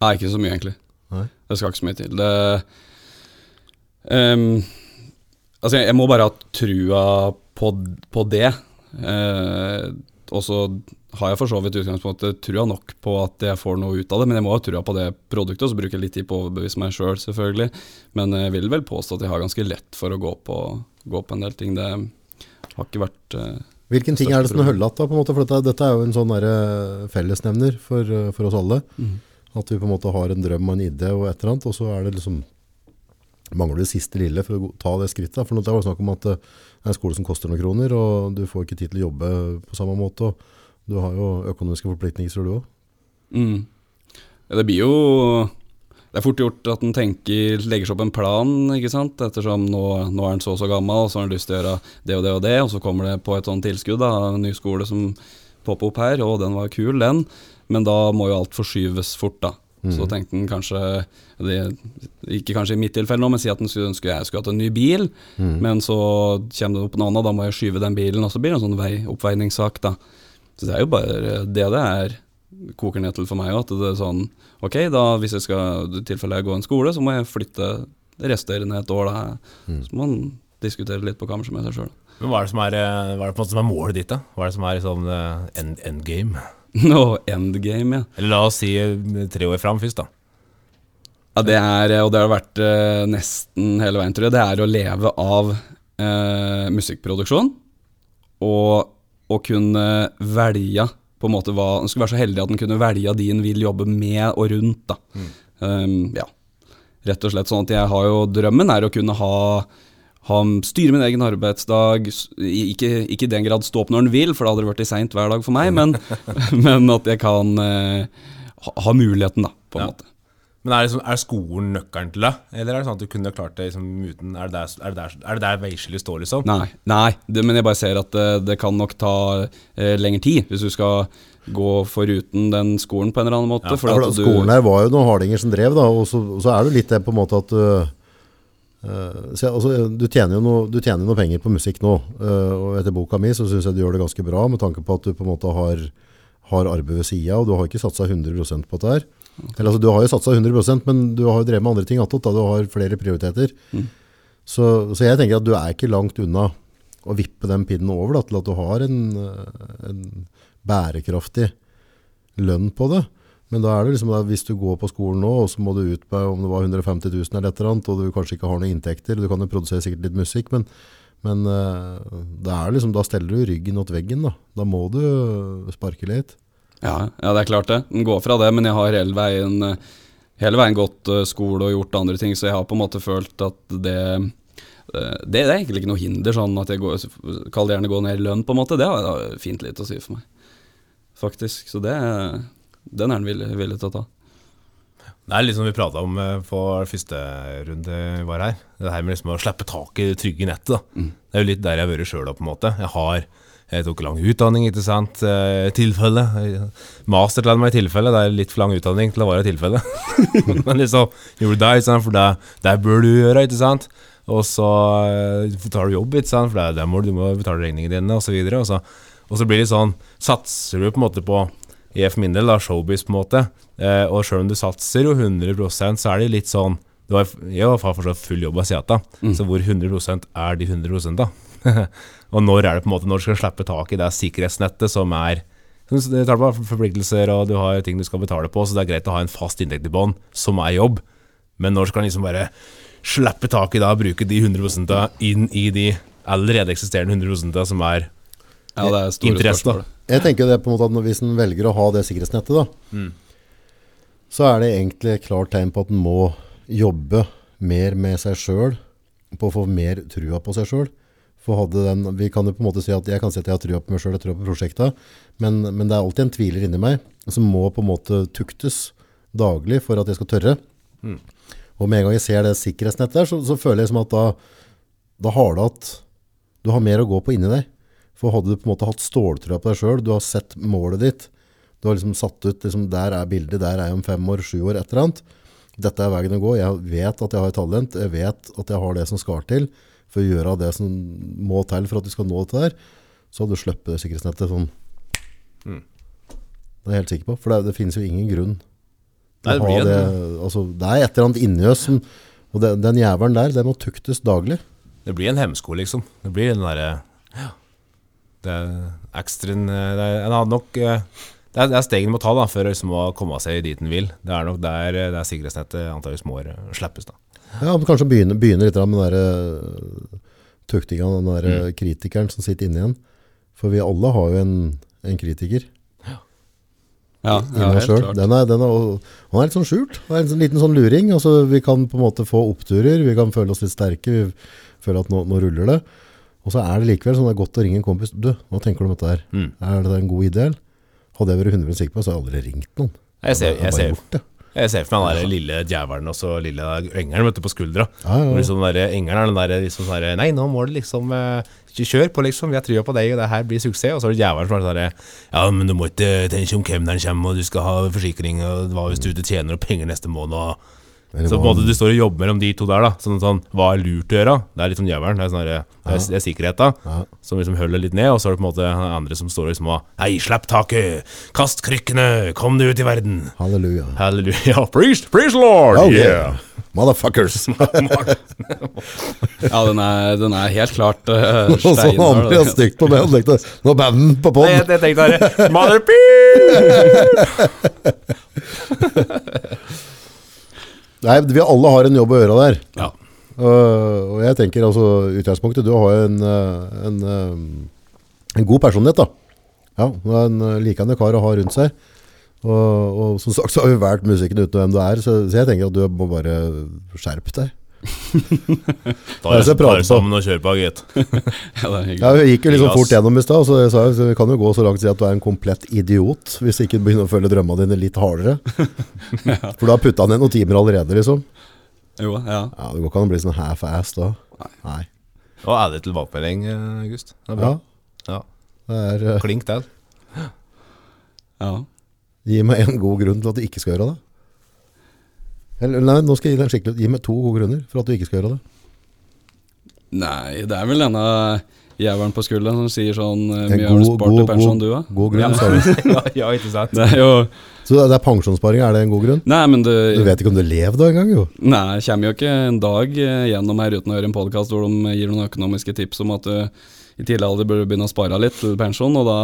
Nei, ikke så mye, egentlig. Nei. Det skal ikke så mye til. Det um, Altså, jeg, jeg må bare ha trua på, på det. Eh, og så har jeg for så vidt utgangspunktet trua nok på at jeg får noe ut av det, men jeg må ha trua på det produktet, og så bruker jeg litt tid på å overbevise meg sjøl, selv, selvfølgelig. Men jeg vil vel påstå at jeg har ganske lett for å gå på, gå på en del ting. Det har ikke vært eh, Hvilken ting er det som er høllatt, da? på en måte? For dette, dette er jo en sånn fellesnevner for, eh, for oss alle. At vi på en måte har en drøm og en idé og et eller annet, og så er det liksom mangler det siste lille for å ta det skrittet. For nå var det snakk om at eh, det er en skole som koster noen kroner, og du får ikke tid til å jobbe på samme måte. og Du har jo økonomiske forpliktelser, du òg. Mm. Ja, det blir jo Det er fort gjort at en tenker legger seg opp en plan, ikke sant. Ettersom nå, nå er en så og så gammel, og så har en lyst til å gjøre det og det og det, og så kommer det på et sånt tilskudd da, en ny skole som popper opp her, og den var kul, den. Men da må jo alt forskyves fort, da. Så tenkte han kanskje det, Ikke kanskje i mitt tilfelle nå, men si at han skulle ønske jeg skulle hatt en ny bil. Men så kommer det opp en annen, da må jeg skyve den bilen, og så blir det en sånn vei, oppveiningssak, da. Så det er jo bare det det er koker ned til for meg. At det er sånn Ok, da hvis jeg skal i tilfelle jeg går en skole, så må jeg flytte resterende et år. da Så må man diskutere litt på kammerset med seg sjøl. Hva er det som er, eh, hva er det på en måte som er målet ditt, da? Hva er det som er sånn end, end, endgame? Nå, endgame, ja. Eller la oss si eh, tre år fram først, da. Ja, det er, og det har vært eh, nesten hele veien, tror jeg, det er å leve av eh, musikkproduksjon. Og å kunne velge på en måte hva, en skulle være så heldig at en kunne velge de en vil jobbe med og rundt. da. Um, ja, rett og slett sånn at jeg har jo Drømmen er å kunne ha, ha styre min egen arbeidsdag. Ikke, ikke i den grad stå opp når en vil, for da hadde det blitt seint hver dag for meg, men, men at jeg kan eh, ha, muligheten, da, på en Ja. måte. Men er, det sånn, er skolen nøkkelen til det? Eller er det sånn at du kunne klart det liksom, uten Er det der, er det der, er det der veiskillet står, liksom? Nei, nei det, men jeg bare ser at det, det kan nok ta eh, lengre tid hvis du skal gå foruten den skolen på en eller annen måte. Ja, for Ja, for at da, du, skolen her var jo noen hardinger som drev, da, og så, og så er det litt det på en måte at du... så, jeg- altså, du, tjener jo noe, du tjener noe penger på musikk nå, øh, og etter boka mi så syns jeg du gjør det ganske bra, med tanke på at du på en måte har, har arbeid ved sida, og du har ikke satsa 100% på dette her. Eller altså, Du har jo satsa 100% men du har jo drevet med andre ting attåt. Du har flere prioriteter. Så, så jeg tenker at du er ikke langt unna å vippe den pinnen over da, til at du har en, en bærekraftig lønn på det. Men da er det liksom at hvis du går på skolen nå, og så må du ut på om det var 150 000 eller et eller annet, og du kanskje ikke har noen inntekter, du kan jo produsere sikkert litt musikk, men, men er liksom, da steller du ryggen mot veggen. Da, da må du øh, sparke litt. ja, ja, det er klart det. Den går fra det, men jeg har hele veien, eh, hele veien gått eh, skole og gjort andre ting, så jeg har på en måte følt at det eh, det, er egentlig ikke noe hinder, sånn at jeg går, kall det gjerne gå ned i lønn, på en måte. Det har fint lite å si for meg, faktisk. Så det, den er han villig, villig til å ta. Det er litt som vi prata om eh, på første runde vi var her. Det her med liksom å slippe tak i det trygge nettet. da. Det er jo litt der jeg har vært sjøl, på en måte. Jeg har jeg tok lang utdanning, ikke sant. Eh, tilfelle. Master til meg i tilfelle. Det er litt for lang utdanning til å være i tilfelle. Men liksom, gjorde det, ikke sant? for det, det bør du gjøre, ikke sant. Og så eh, tar du jobb, ikke sant? for det der må du, må betale regningene dine, osv. Og, så, og så blir det sånn Satser du på en måte på i for min del, da, showbiz på en måte. Eh, og sjøl om du satser jo 100% så er det litt sånn du har, i hvert fall fortsatt full jobb av at da, så hvor 100% er de 100% da? og når er det på en måte Når du skal slippe tak i det sikkerhetsnettet som er Det tar på forpliktelser, og du har ting du skal betale på, så det er greit å ha en fast inntekt i bånn, som er jobb. Men når skal en liksom bare slippe tak i det og bruke de 100% inn i de allerede eksisterende 100% som er Ja, det er store Interesse, da. spørsmål. Jeg tenker det på en måte at når- Hvis en velger å ha det sikkerhetsnettet, da, så er det egentlig et klart tegn på at en må jobbe mer med seg sjøl, på å få mer trua på seg sjøl. For hadde den, vi kan jo på en måte si at Jeg kan si at jeg har trua på meg sjøl og trua på prosjektet, men, men det er alltid en tviler inni meg som må på en måte tuktes daglig for at jeg skal tørre. Og med en gang jeg ser det sikkerhetsnettet der, så, så føler jeg som at da, da har du at du har mer å gå på inni deg. For hadde du på en måte hatt ståltrua på deg sjøl, du har sett målet ditt, du har liksom satt ut liksom, Der er bildet, der er jeg om fem år, sju år, et eller annet. Dette er veien å gå. Jeg vet at jeg har et talent. Jeg vet at jeg har det som skal til for å gjøre det som må til for at du skal nå dette der. Så hadde du sluppet det sikkerhetsnettet sånn. Det er jeg helt sikker på. For det, det finnes jo ingen grunn Nei, det blir det. Altså, det er et eller annet inni oss som Og den, den jævelen der, den må tuktes daglig. Det blir en hemsko, liksom. Det blir den derre ja, Det er ekstraen eh, det er, En hadde nok eh, det er, det er steg en må ta da for liksom å komme seg dit en vil. Det er nok der, eh, der sikkerhetsnettet antakeligvis må slippes. da Ja, men kanskje begynne, begynne litt med den der tuktinga, den der mm. kritikeren som sitter inne igjen. For vi alle har jo en, en kritiker Ja, ja, ja helt selv. klart. Den er, den er, og- han er litt sånn skjult. Han er en sånn liten sånn luring. Altså, vi kan på en måte få oppturer, vi kan føle oss litt sterke, vi føler at nå, nå ruller det. Og så er det likevel sånn det er godt å ringe en kompis. Du, hva tenker du om dette her? Mm. Er det en god idé? Hadde jeg vært 100% sikker på, så hadde jeg aldri ringt noen. Jeg ser, hadde jeg ser, jeg ser for meg den der lille djevelen og så lille engelen vet du, på skuldra. Ja, ja, ja. liksom den der engelen er den der liksom sånn der, Nei, nå må du liksom eh, ikke kjøre på, liksom. Vi har trua på deg, og det her blir suksess. Og så er det djevelen som er sånn Ja, men du må ikke tenke om kemneren kommer, og du skal ha forsikring, og hva hvis du ikke tjener opp penger neste måned, og Så på en måte du står og jobber mellom de to der, da. Sånn, sånn, hva er lurt å gjøre? Det er litt sånn jævelen. Det er, sånn det er, det er sikkerhet, da. Ja. Som liksom holder litt ned, og så er det på en måte andre som står liksom og Hei, slipp taket! Kast krykkene! Kom deg ut i verden! Halleluja. Halleluja. Preach, preach Lord! Oh, yeah! Motherfuckers! Ja, den er, den er helt klart uh, Og Nå andre har stygt på meg og tenkte Nå banden på Nei, jeg, jeg tenkte bare Mother Nei, vi alle har en jobb å gjøre der. Ja. Og, og jeg tenker altså utgangspunktet Du har en, eh, en, eh, en god personlighet, da. Ja, du er en likende kar å ha rundt seg. Og, og som sagt så har vi valgt musikken uten hvem du er, så, så jeg tenker at du må bare skjerpe deg. Ta deg sammen og kjør på, gitt. Ja. Ja, Vi gikk jo liksom fort gjennom i stad, så jeg sa jo, vi kan jo gå så langt og si at du er en komplett idiot hvis ikke du begynner å følge drømmene dine litt hardere. For du har putta ned noen timer allerede, liksom. Jo, ja. Ja, Det går ikke an å bli sånn half-ass da. Nei. Og ærlig tilbakemelding, eh, August. Det er bra. Ja, Ja. det er uh... Klink til. ja. Gi meg en god grunn til at du ikke skal gjøre det. Eller, nei, nå skal jeg gi deg en skikkelig Gi meg to gode grunner for at du ikke skal gjøre det. Nei, det er vel denne jævelen på skulderen som sier sånn eh, Mye har du spart god- til pensjon, god- du, da? God grunn, Ja. sa du. ja, ja, ikke sant? Det er jo Så det er pensjonssparing, er det en god grunn? Nei, men du, Du vet ikke om du lever da engang, jo. Nei, jeg kommer jo ikke en dag eh, gjennom her uten å høre en podkast hvor de gir noen økonomiske tips om at du i tidlig alder burde begynne å spare litt til pensjon, og da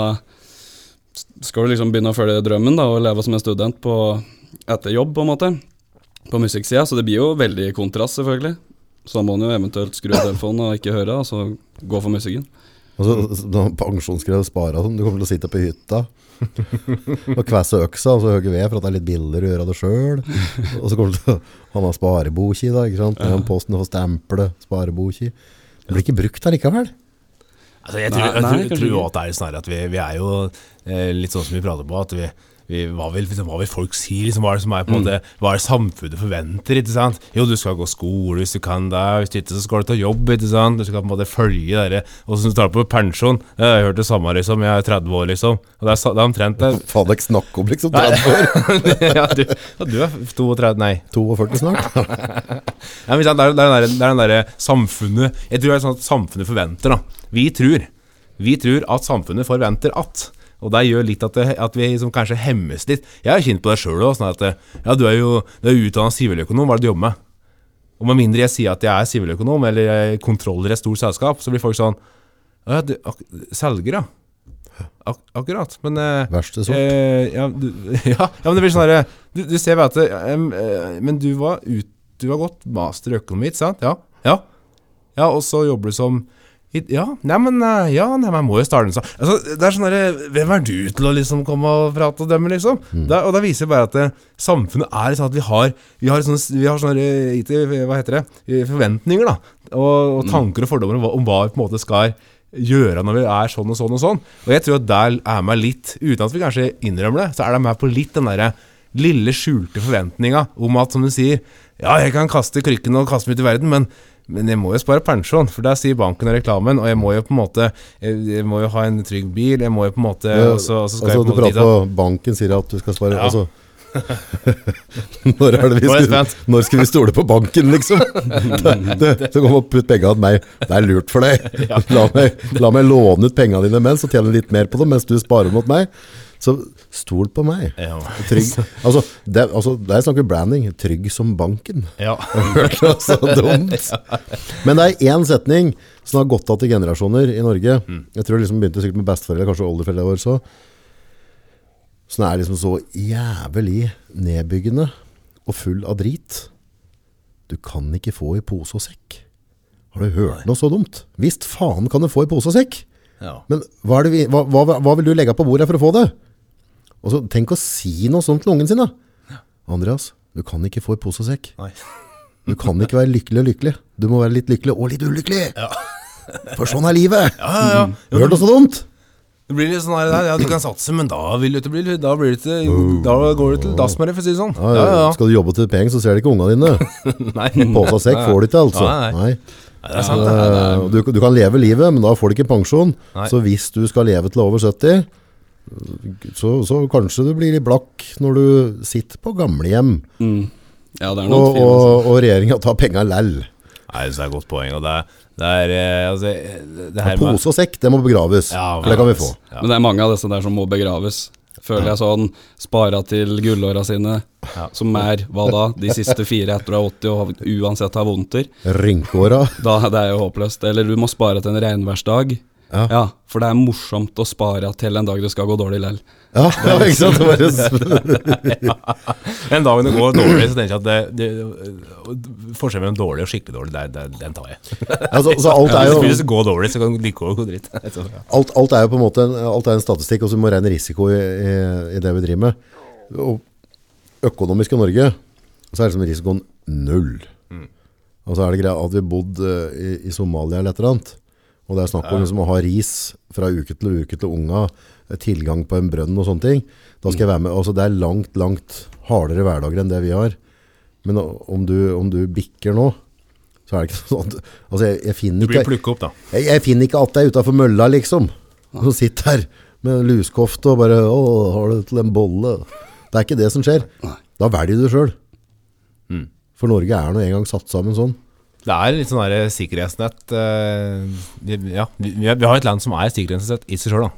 skal du liksom begynne å følge drømmen da, og leve som en student på, etter jobb, på en måte, på musikksida. Så det blir jo veldig kontrast, selvfølgelig. Så da må man jo eventuelt skru av telefonen og ikke høre, og så gå for musikken. Altså, da Pensjonsgreier spara sånn, du kommer til å sitte på hytta og kvesse øksa og så hogge ved for at det er litt billigere å gjøre det sjøl. Og så kommer du til å ha med spareboki, da. ikke sant? Ja. posten for stemple, spareboki. Det blir ikke brukt allikevel. Altså, jeg Nei, tror, jeg nei, tror, jeg tror ikke. også at det er snarere at vi, vi er jo eh, litt sånn som vi prater på, at vi, hva, vil, liksom, hva vil folk si? Liksom, hva er det som er på en måte, hva er det samfunnet forventer? ikke sant? Jo, du skal gå skole hvis du kan det, hvis du ikke så skal du ta jobb. ikke sant? Du skal på en måte følge det Og så tar du på pensjon. Jeg har hørt det samme, liksom. Jeg er 30 år, liksom. Og det er, det er omtrent det. Faen, ikke snakk om liksom 30 år. ja, du, ja, du er 32, nei. 42 snart. Ja, men det er, den derre der, er der samfunnet Jeg tror det er sånn at samfunnet forventer da Vi tror Vi tror at samfunnet forventer at Og det gjør litt at, det, at vi liksom kanskje hemmes litt Jeg har kjent på det selv også, sånn at Ja, du er jo du er utdannet siviløkonom Hva er det du jobber med? Og med mindre jeg sier at jeg er siviløkonom Eller jeg kontroller et stort selskap Så blir folk sånn Ja, du, ak selger ja Ak Akkurat Men eh, Verste sort. Eh, ja, du, ja, ja, men det blir sånn herre du, du ser bare at eh, Men du var ut, Du har gått master i økonomi, ikke sant? Ja. Ja, ja og så jobber du som ja, nei, men eh, Ja, nei, men jeg må jo starte en sak. Altså, det er sånn derre Hvem er du til å liksom komme og prate og dømme, liksom? Det, og da viser det bare at det, samfunnet er sånn at vi har Vi har sånne, vi har sånne eh, Hva heter det? Eh, Forventninger, da. Og, og tanker og fordommer om hva, om hva vi på en måte skal gjøre når vi er sånn og sånn og sånn. Og jeg tror at der er meg litt, uten at vi kanskje innrømmer det, så er det med på litt den derre lille skjulte forventninga om at, som du sier, ja, jeg kan kaste krykken og kaste meg ut i verden, men men jeg må jo spare pensjon, for der sier banken og reklamen, og jeg må jo på en måte Jeg, jeg må jo ha en trygg bil, jeg må jo på en måte Ja, og så, skal altså, jeg du prater på banken, sier at du skal spare Ja. altså, Når er det vi skal, når skal vi stole på banken, liksom? Så kom og putt penga hos meg. Det er lurt for deg. La meg, la meg låne ut pengene dine mens, og tjene litt mer på dem mens du sparer mot meg. Så stol på meg. Ja. Trygg. Altså, det, altså, der snakker vi branding. Trygg som banken. Ja. Så dumt. Men det er én setning som har gått av til generasjoner i Norge. Jeg tror det liksom begynte sikkert med besteforeldre, kanskje oldeforeldre våre så. Som er liksom så jævlig nedbyggende og full av drit. Du kan ikke få i pose og sekk. Har du hørt noe så dumt? Visst faen kan du få i pose og sekk. ja. Men hva, det vi, hva, hva, hva vil du legge på bordet for å få det? Og så Tenk å si noe sånt til ungen sin, da. Andreas, du kan ikke få i pose og sekk. Nei. Du kan ikke være lykkelig og lykkelig. Du må være litt lykkelig og litt ulykkelig. For sånn er livet. Ja, ja, ja. Jo, Hørt noe så dumt? Det blir litt sånn her, ja, du kan satse, men da vil du ikke bli Da, blir det til, da går du til det, for å si det sånn. Ja, ja. Skal du jobbe til penger, så ser de ikke ungene dine. Nei. Pose og sekk får du ikke, altså. Nei, nei. Nei. Ja, det er sant, det. Eh, Du, du kan leve livet, men da får du ikke pensjon. Nei. Så hvis du skal leve til over 70, så, så kanskje du blir litt blakk når du sitter på gamlehjem, Mm. Ja, det er noe og. Altså. og, og regjeringa tar penga læll. Nei, det er et godt poeng. Og det, er- det er eh, altså, det her med Pose og sekk, det må begraves. Ja, for det kan vi få. Ja. Men det er mange av disse der som må begraves. Føler jeg sånn Spara til gullåra sine, Ja. som er hva da? De siste fire etter du er 80 og uansett har vondter. Rynkeåra. Da det er jo håpløst. Eller du må spare til en regnværsdag. Ja. Ja, For det er morsomt å spare til en dag det skal gå dårlig lell. Ja, ja ikke sant? Det dag det går dårlig, så tenker jeg at det, det, forskjellen mellom dårlig og skikkelig dårlig, det, det, den tar jeg. altså, så alt er jo Hvis det går dårlig, så kan det like godt gå dritt. Alt, alt er jo på en måte en, alt er en statistikk, og så må regne risiko i, i, i det vi driver med. Og økonomisk i Norge, så er liksom risikoen null. Og så er det greia at vi bodde i, i Somalia eller et eller annet. Og det er snakk om liksom, å ha ris fra uke til uke til unga, tilgang på en brønn og sånne ting. Da skal jeg være med. Altså, det er langt, langt hardere hverdager enn det vi har. Men om du, om du bikker nå, så er det ikke sånn at Altså, jeg, jeg Du blir plukka opp, da. jeg, jeg finner ikke at det er utafor mølla, liksom. Som sitter her med luskofte og bare 'Å, har du til en bolle?' Det er ikke det som skjer. Da velger du sjøl. Mm. For Norge er nå engang satt sammen sånn. Det er litt sånn der sikkerhetsnett eh, Ja, vi, vi har et land som er sikkerhetsnett i seg sjøl, da.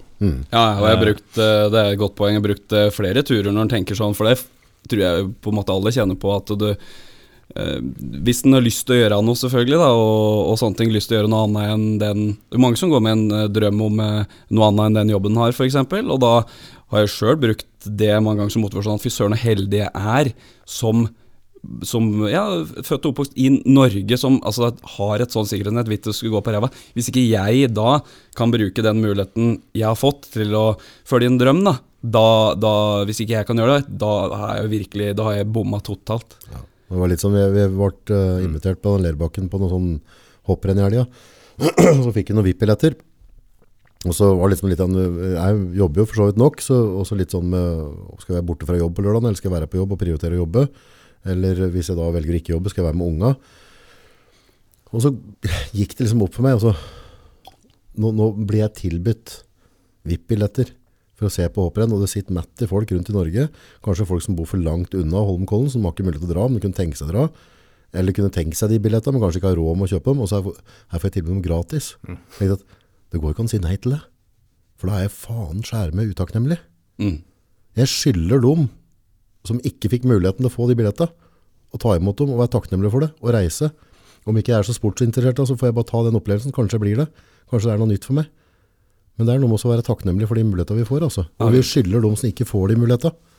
Ja, og jeg har brukt, eh, det er et godt poeng. Jeg har brukt eh, flere turer når en tenker sånn, for det tror jeg på en måte alle kjenner på at du eh, Hvis en har lyst til å gjøre noe, selvfølgelig, da, og, og sånne ting, lyst til å gjøre noe annet enn den Det er mange som går med en eh, drøm om eh, noe annet enn den jobben en har, f.eks., og da har jeg sjøl brukt det mange ganger som motivasjon. at Fy søren, så heldig jeg er som som ja, født og oppvokst i Norge, som altså, har et sånt sikkerhetsnett hvis det skulle gå på ræva. Hvis ikke jeg da kan bruke den muligheten jeg har fått til å følge en drøm, da, da, da Hvis ikke jeg kan gjøre det, da har jeg virkelig Da har jeg bomma totalt. Det var litt som vi, vi ble eh, invitert på den Lerbakken på noe sånn hopprenn i helga. så fikk vi noen VIP-billetter. Og så var det liksom litt Jeg jobber jo for så vidt nok, så også litt sånn med Skal jeg være borte fra jobb på lørdag, eller skal jeg være på jobb og prioritere å jobbe? Eller hvis jeg da velger å ikke jobbe, skal jeg være med unga? Og så gikk det liksom opp for meg. Og så, nå, nå blir jeg tilbudt VIP-billetter for å se på hopprenn, og det sitter mett folk rundt i Norge. Kanskje folk som bor for langt unna Holmenkollen, som har ikke mulighet til å dra, men kunne tenke seg å dra. Eller kunne tenke seg de billettene, men kanskje ikke har råd med å kjøpe dem. Og så her får jeg tilbud om gratis. Jeg at Det går ikke an å si nei til det. For da er jeg faen skjærme utakknemlig. Mm. Jeg skylder dem som ikke fikk muligheten til å få de billettene, og ta imot dem og være takknemlig for det, og reise. Om ikke jeg er så sportsinteressert, så får jeg bare ta den opplevelsen. Kanskje blir det. Kanskje det er noe nytt for meg. Men det er noe med å være takknemlig for de mulighetene vi får. Altså. Og vi skylder dem som ikke får de mulighetene.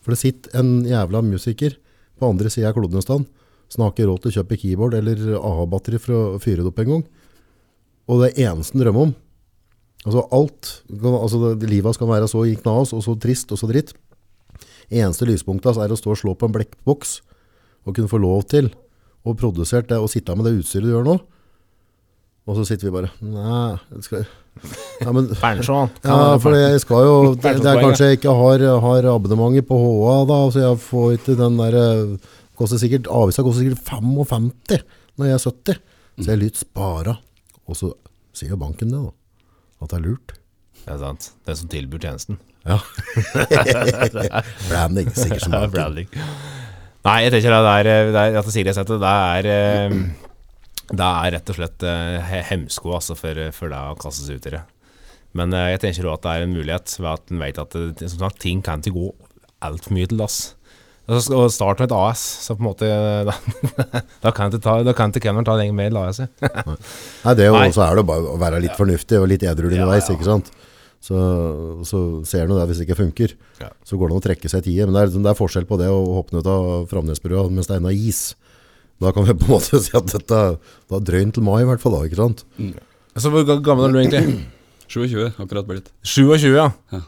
For det sitter en jævla musiker på andre sida av kloden en stund som har ikke råd til å kjøpe keyboard eller AHA-batteri for å fyre det opp en gang. Og det eneste han drømmer om Altså alt altså Livet skal være så gikk knas og så trist og så dritt. Eneste lyspunktet altså, er å stå og slå på en blekkboks og kunne få lov til å produsere det og sitte med det utstyret du gjør nå. Og så sitter vi bare Nei, skal ja, men, ja, for jeg skal jo Det, det er kanskje jeg ikke har, har abonnementet på HA, da, så jeg får ikke den der eh, koster sikkert, Avisa koster sikkert 55 når jeg er 70. Så jeg lytter spara. Og så sier jo banken det, da. At det er lurt. Det er sant. Den som tilbyr tjenesten. Ja. Branding, sikkert som Ja, branding. Nei, jeg tenker det er, det er det er, det er eh, Det er rett og slett eh, hemsko altså, for, for deg å kaste seg ut i det. Men eh, jeg tenker også at det er en mulighet ved at en vet at det, som sagt, ting kan ikke gå altfor mye til dass. Altså, Å starte med et AS, så på en måte Da, da kan ikke Kenner ta lenger mer til AS. Nei, det er jo, Nei. så er det bare å være litt fornuftig og litt edru underveis, ikke sant? Så, så ser du det hvis det ikke funker. Ja. Så går det an å trekke seg tide. Men det er, liksom- det er forskjell på det å hoppe ned av Framnesbrua mens det er ennå is. Da kan vi på en måte si at dette da er drøyen til mai i hvert fall da, ikke sant? Så hvor gammel er du egentlig? 27 akkurat blitt. 27, ja. Ja.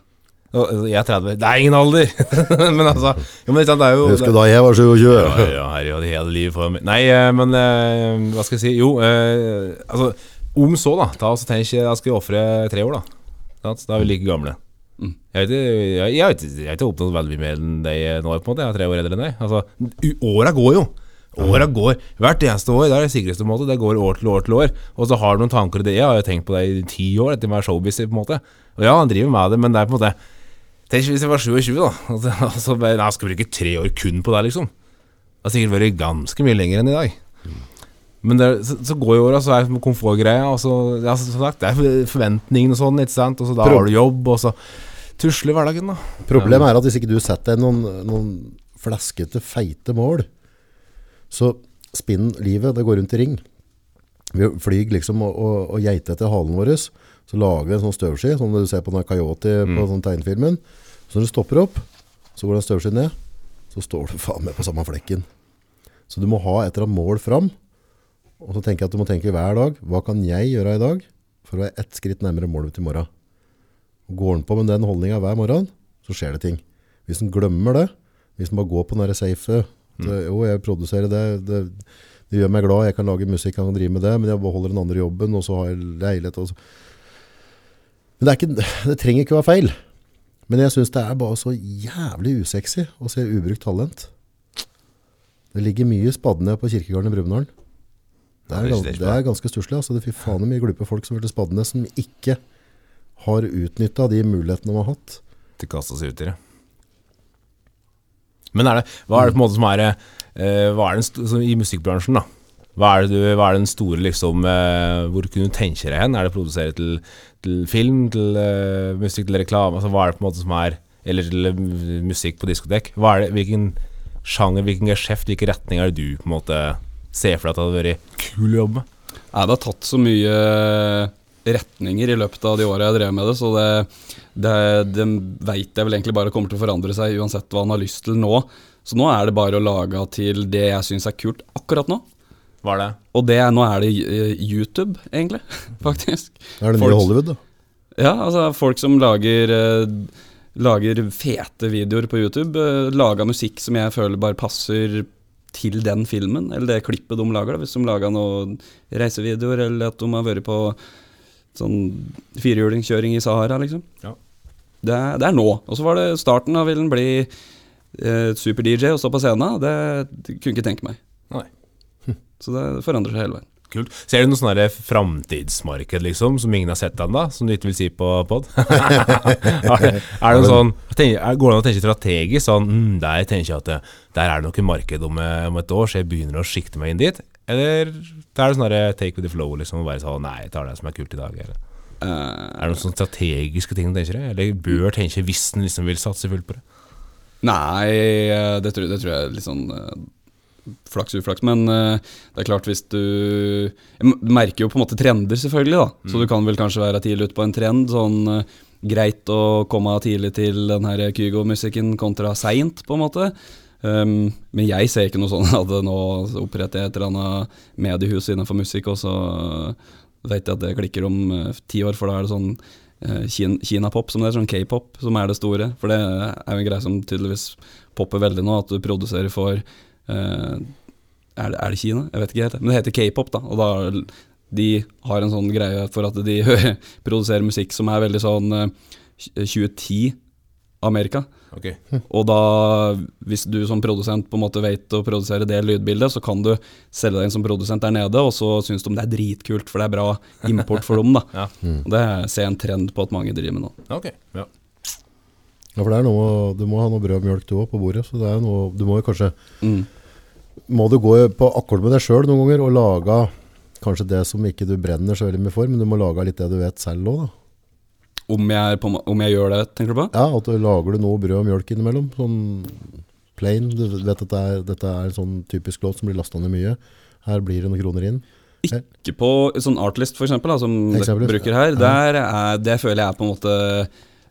Jeg er 30. Det er ingen alder! men altså jo, men det er jo Husker du da jeg var 27? Ja, ja, hele livet for meg. Nei, eh, men eh, hva skal jeg si? Jo, eh, altså Om så, da. Da så tenk, jeg jeg skal ofre tre år, da. Da er vi like gamle. Mm. Jeg ikke, jeg, jeg, vet, jeg har ikke oppnådd veldig mye mer enn deg nå, på en måte. Jeg er tre år eldre enn deg. Altså, åra går jo. Åra går. Hvert eneste år. Det er det sikreste måte. Det går år til år til år. Og så har du noen tanker i det. Jeg har jo tenkt på det i ti år etter på en måte. Og ja, han driver med det, men det er på en måte Tenk hvis jeg var 27, da. Altså, så- og så bare, nei, jeg skal bruke tre år kun på det, liksom. Det har sikkert vært ganske mye lenger enn i dag. Men det, så, så går jo åra, så er det komfortgreia. Og så, ja, som sagt, det er forventningene og sånn, ikke sant. Og så da Pro- har du jobb, og så tusler hverdagen, da. Problemet er at hvis ikke du setter deg noen, noen flaskete, feite mål, så spinn livet, det går rundt i ring. Vi flyr liksom og, og, og geiter etter halen vår, Så lager vi en sånn støvski, som du ser på den Coyote på sånn tegnefilmen. Så når du stopper opp, så går den støvskien ned, så står du faen meg på samme flekken. Så du må ha et eller annet mål fram. Og så tenker jeg at du må tenke hver dag, hva kan jeg gjøre i dag for å være ett skritt nærmere målet til i morgen? Går en på med den holdninga hver morgen, så skjer det ting. Hvis en glemmer det, hvis en bare går på den safe det, Jo, jeg produserer det, det, det gjør meg glad, jeg kan lage musikk, jeg kan drive med det, men jeg beholder den andre jobben, og så har jeg leilighet og så. Men det, er ikke, det trenger ikke være feil. Men jeg syns det er bare så jævlig usexy å se ubrukt talent. Det ligger mye spadne på kirkegården i Brumunddal. Det, er gans- det er ganske stusslig. Altså. Det er fy faen mye glupe folk som vil til spadene, som ikke har utnytta de mulighetene de har hatt. til å kaste seg ut i det. Men er det, hva er det på en måte som er eh, Hva er det i musikkbransjen, da? Hva er, du, hva er den store liksom eh, Hvor kunne du tenke deg hen? Er det å produsere til, til film, til uh, musikk, til reklame? Altså, hva er det på en måte som er Eller til musikk på diskotek? Hvilken sjanger, hvilken geskjeft, hvilken retning er det du på en måte ser for deg at det hadde vært kul å jobbe med? Det har tatt så mye retninger i løpet av de åra jeg drev med det, så det, det, det veit jeg vel egentlig bare kommer til å forandre seg uansett hva han har lyst til nå. Så nå er det bare å lage til det jeg syns er kult akkurat nå. Hva er det? Og det, nå er det eh, YouTube, egentlig, faktisk. Det er det nye Hollywood, da. Ja, altså folk som lager eh, Lager fete videoer på YouTube. Laga musikk som jeg føler bare passer til den filmen, eller det klippet de lager. da Hvis de lager noen reisevideoer, eller at de har vært på sånn firehjulingskjøring i Sahara, liksom. Ja. Det, er, det er nå. Og så var det starten av vil den bli eh, super-DJ og stå på scenen. Det, det kunne ikke tenke meg. Nei. Så det forandrer seg hele veien. Kult. Ser du noe sånn framtidsmarked, liksom, som ingen har sett ennå? Som du ikke vil si på pod? er det, noe sånn Går det an å tenke strategisk? Sånn, mm, der tenker jeg at det, der er det nok et marked om, eh, om et år, så jeg begynner å sikte meg inn dit? Eller det er det sånn der take with the flow, liksom, og bare sånn Nei, jeg tar det som er kult i dag. Eller? Uh, Er det noen sånne strategiske ting du tenker deg? Eller bør tenke hvis en liksom vil satse fullt på det? Nei, eh, det tror, det tror jeg er litt sånn eh, flaks uflaks. Men uh, det er klart hvis du Du merker jo på en måte trender, selvfølgelig. da Så du kan vel kanskje være tidlig ute på en trend. Sånn Uh, greit å komme tidlig til den her Kygo-musikken kontra seint, på en måte. Um, men jeg ser ikke noe sånn at nå oppretter jeg et eller annet mediehus innenfor musikk, og så vet jeg at det klikker om eh, ti år, for da er det sånn eh, Kina-pop, som det er, sånn k-pop, som er det store. For det er jo en greie som tydeligvis popper veldig nå, at du produserer for eh, er, det, er det Kina? Jeg vet ikke helt. Men det heter k-pop, da. Og da de har en sånn greie for at de produserer musikk som er veldig sånn eh, 2010 Amerika. Okay. Og da, hvis du som produsent på en måte vet å produsere det lydbildet, så kan du selge deg inn som produsent der nede, og så syns de det er dritkult, for det er bra import for dem. da. Ja. Og Det ser jeg en trend på at mange driver med nå. Okay, ja. Ja, for det er noe, Du må ha noe brød og mjølk du òg på bordet. Så det er noe, du må jo kanskje Mm. Må du gå på akkord med deg sjøl noen ganger og lage kanskje det som ikke du brenner så veldig mye for, men du må lage litt det du vet selv òg, da. Om, jeg på, om jeg gjør det, tenker du på? Ja, at du lager du noe brød og mjølk innimellom. Sånn plain. Du vet at det er, dette er en sånn typisk låt som blir lasta ned mye. Her blir det noen kroner inn. Ikke på sånn Artlist, for eksempel, da, som dere bruker her. Der er, det føler jeg er på en måte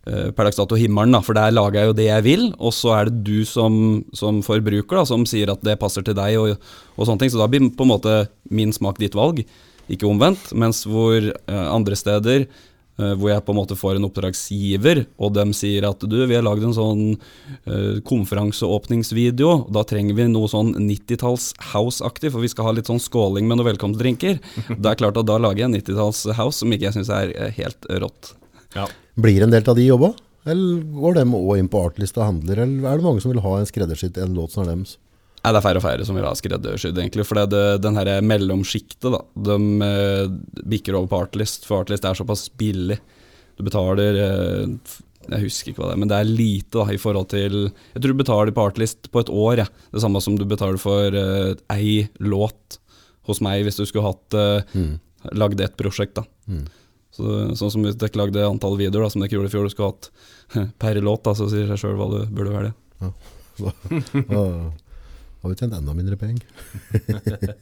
per dags dato himmelen, da, for der lager jeg jo det jeg vil, og så er det du som, som forbruker da, som sier at det passer til deg, og, og sånne ting. Så da blir på en måte min smak ditt valg, ikke omvendt. Mens hvor eh, andre steder eh, hvor jeg på en måte får en oppdragsgiver, og de sier at du, vi har lagd en sånn eh, konferanseåpningsvideo, da trenger vi noe sånn 90-talls house-aktig, for vi skal ha litt sånn skåling med noen velkomstdrinker. Det er klart at da lager jeg en 90-talls house som ikke jeg syns er eh, helt rått. Ja. Blir en del av de jobba? Eller går de òg inn på artliste og handler, eller er det mange som vil ha en skreddersydd en låt som er deres? Nei, det er færre og færre som vil ha skreddersydd, egentlig. For det den her mellomsjiktet, da, de eh, bikker over på Artlist, for Artlist er såpass billig. Du betaler eh, Jeg husker ikke hva det er, men det er lite da, i forhold til Jeg tror du betaler på Artlist på et år, ja. det samme som du betaler for eh, ei låt hos meg hvis du skulle hatt uh, lagd ett prosjekt. da. Mm. Så, sånn som hvis dere lagde antall videoer da, som dere gjorde i fjor, du skulle hatt per låt, da, så sier seg sjøl hva du burde velge. Da har vi tjent enda mindre penger.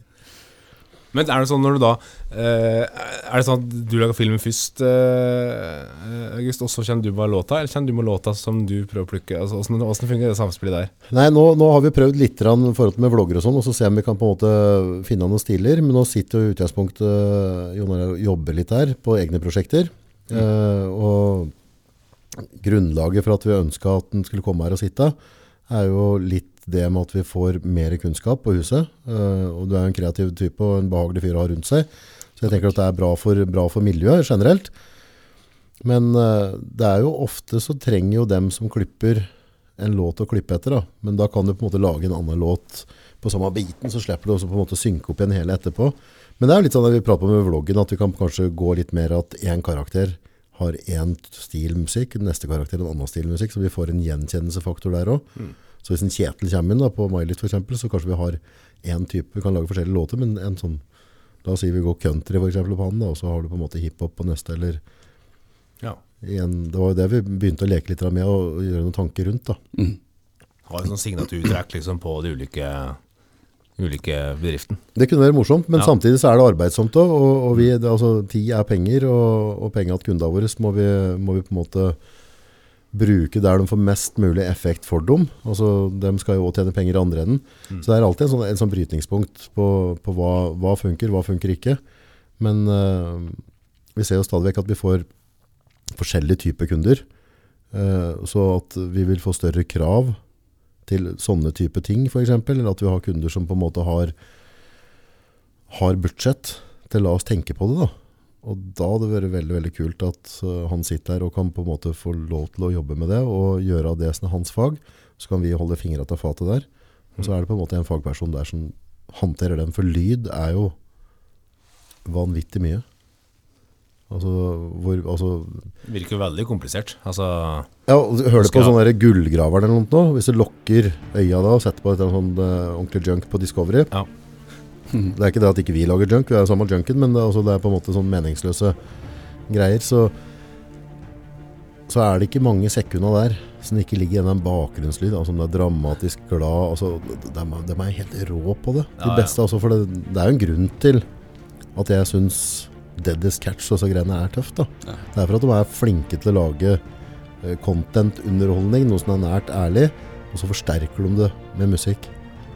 Men er det sånn når du da eh, Er det sånn at du lager filmen først, eh, August, og så kjenner du bare låta, eller kjenner du med låta som du prøver å plukke? Altså, hvordan, hvordan fungerer det samspillet der? Nei, nå, nå har vi prøvd litt forhold med vlogger og sånn, og så ser vi om vi kan på en måte finne noen stiler. Men nå sitter jo i utgangspunktet Jon Arne og jobber litt her på egne prosjekter. Eh, og grunnlaget for at vi ønska at den skulle komme her og sitte, er jo litt det med at vi får mer kunnskap på huset. Eh, og du er en kreativ type og en behagelig fyr å ha rundt seg. Så jeg tenker at det er bra for, bra for miljøet generelt. Men eh, det er jo ofte så trenger jo dem som klipper en låt å klippe etter. da. Men da kan du på en måte lage en annen låt på samme biten, så slipper du også på en måte synke opp igjen hele etterpå. Men det er jo litt sånn det vi prater om med vloggen, at vi kan kanskje gå litt mer at én karakter har én stil musikk, neste karakter en annen stil musikk, så vi får en gjenkjennelsefaktor der òg. Så hvis en Kjetil kommer inn da, på MyLift f.eks., så kanskje vi har én type Vi kan lage forskjellige låter, men en sånn La oss si vi går country for eksempel, på han, da, og så har du på en måte hiphop på neste, eller Ja. igjen, Det var jo det vi begynte å leke litt med, og gjøre noen tanker rundt. da. Har en sånn signaturtrekk liksom, på de ulike, ulike bedriften. Det kunne være morsomt, men Ja. samtidig så er det arbeidsomt òg. Og, og vi, det, altså, tid er penger, og, og penger til kundene våre må vi, må vi på en måte bruke der de får mest mulig effekt for dem. Altså, de skal jo òg tjene penger i andre enden. Så det er alltid en sånn, en sånn brytningspunkt på, på hva, hva funker, hva funker ikke. Men uh, vi ser jo stadig vekk at vi får forskjellige typer kunder. Uh, så at vi vil få større krav til sånne type ting, f.eks. Eller at vi har kunder som på en måte har har budsjett til å la oss tenke på det da. Og da hadde det vært veldig, veldig kult at uh, han sitter her og kan på en måte få lov til å jobbe med det og gjøre det som er hans fag. Så kan vi holde fingra til fatet der. Og så er det på en måte en fagperson der som håndterer den. For lyd er jo vanvittig mye. Altså, hvor, altså Virker veldig komplisert. Altså ja, Hør du på sånn gullgraveren eller noe? Hvis du lokker øya da og setter på et sånn uh, ordentlig junk på Discovery Ja. Det er ikke det at ikke vi lager junk, vi er samme junken, men det er, også, det er på en måte sånn meningsløse greier. Så, så er det ikke mange sekunder der som ikke ligger igjen en bakgrunnslyd. Altså om det er dramatisk glad altså, de, de, er helt rå på det. De beste, altså, for det, det er jo en grunn til at jeg syns Deadest Catch og så greiene er tøft. da. Ja. Det er for at de er flinke til å lage eh, content-underholdning, noe som er nært ærlig, og så forsterker de det med musikk.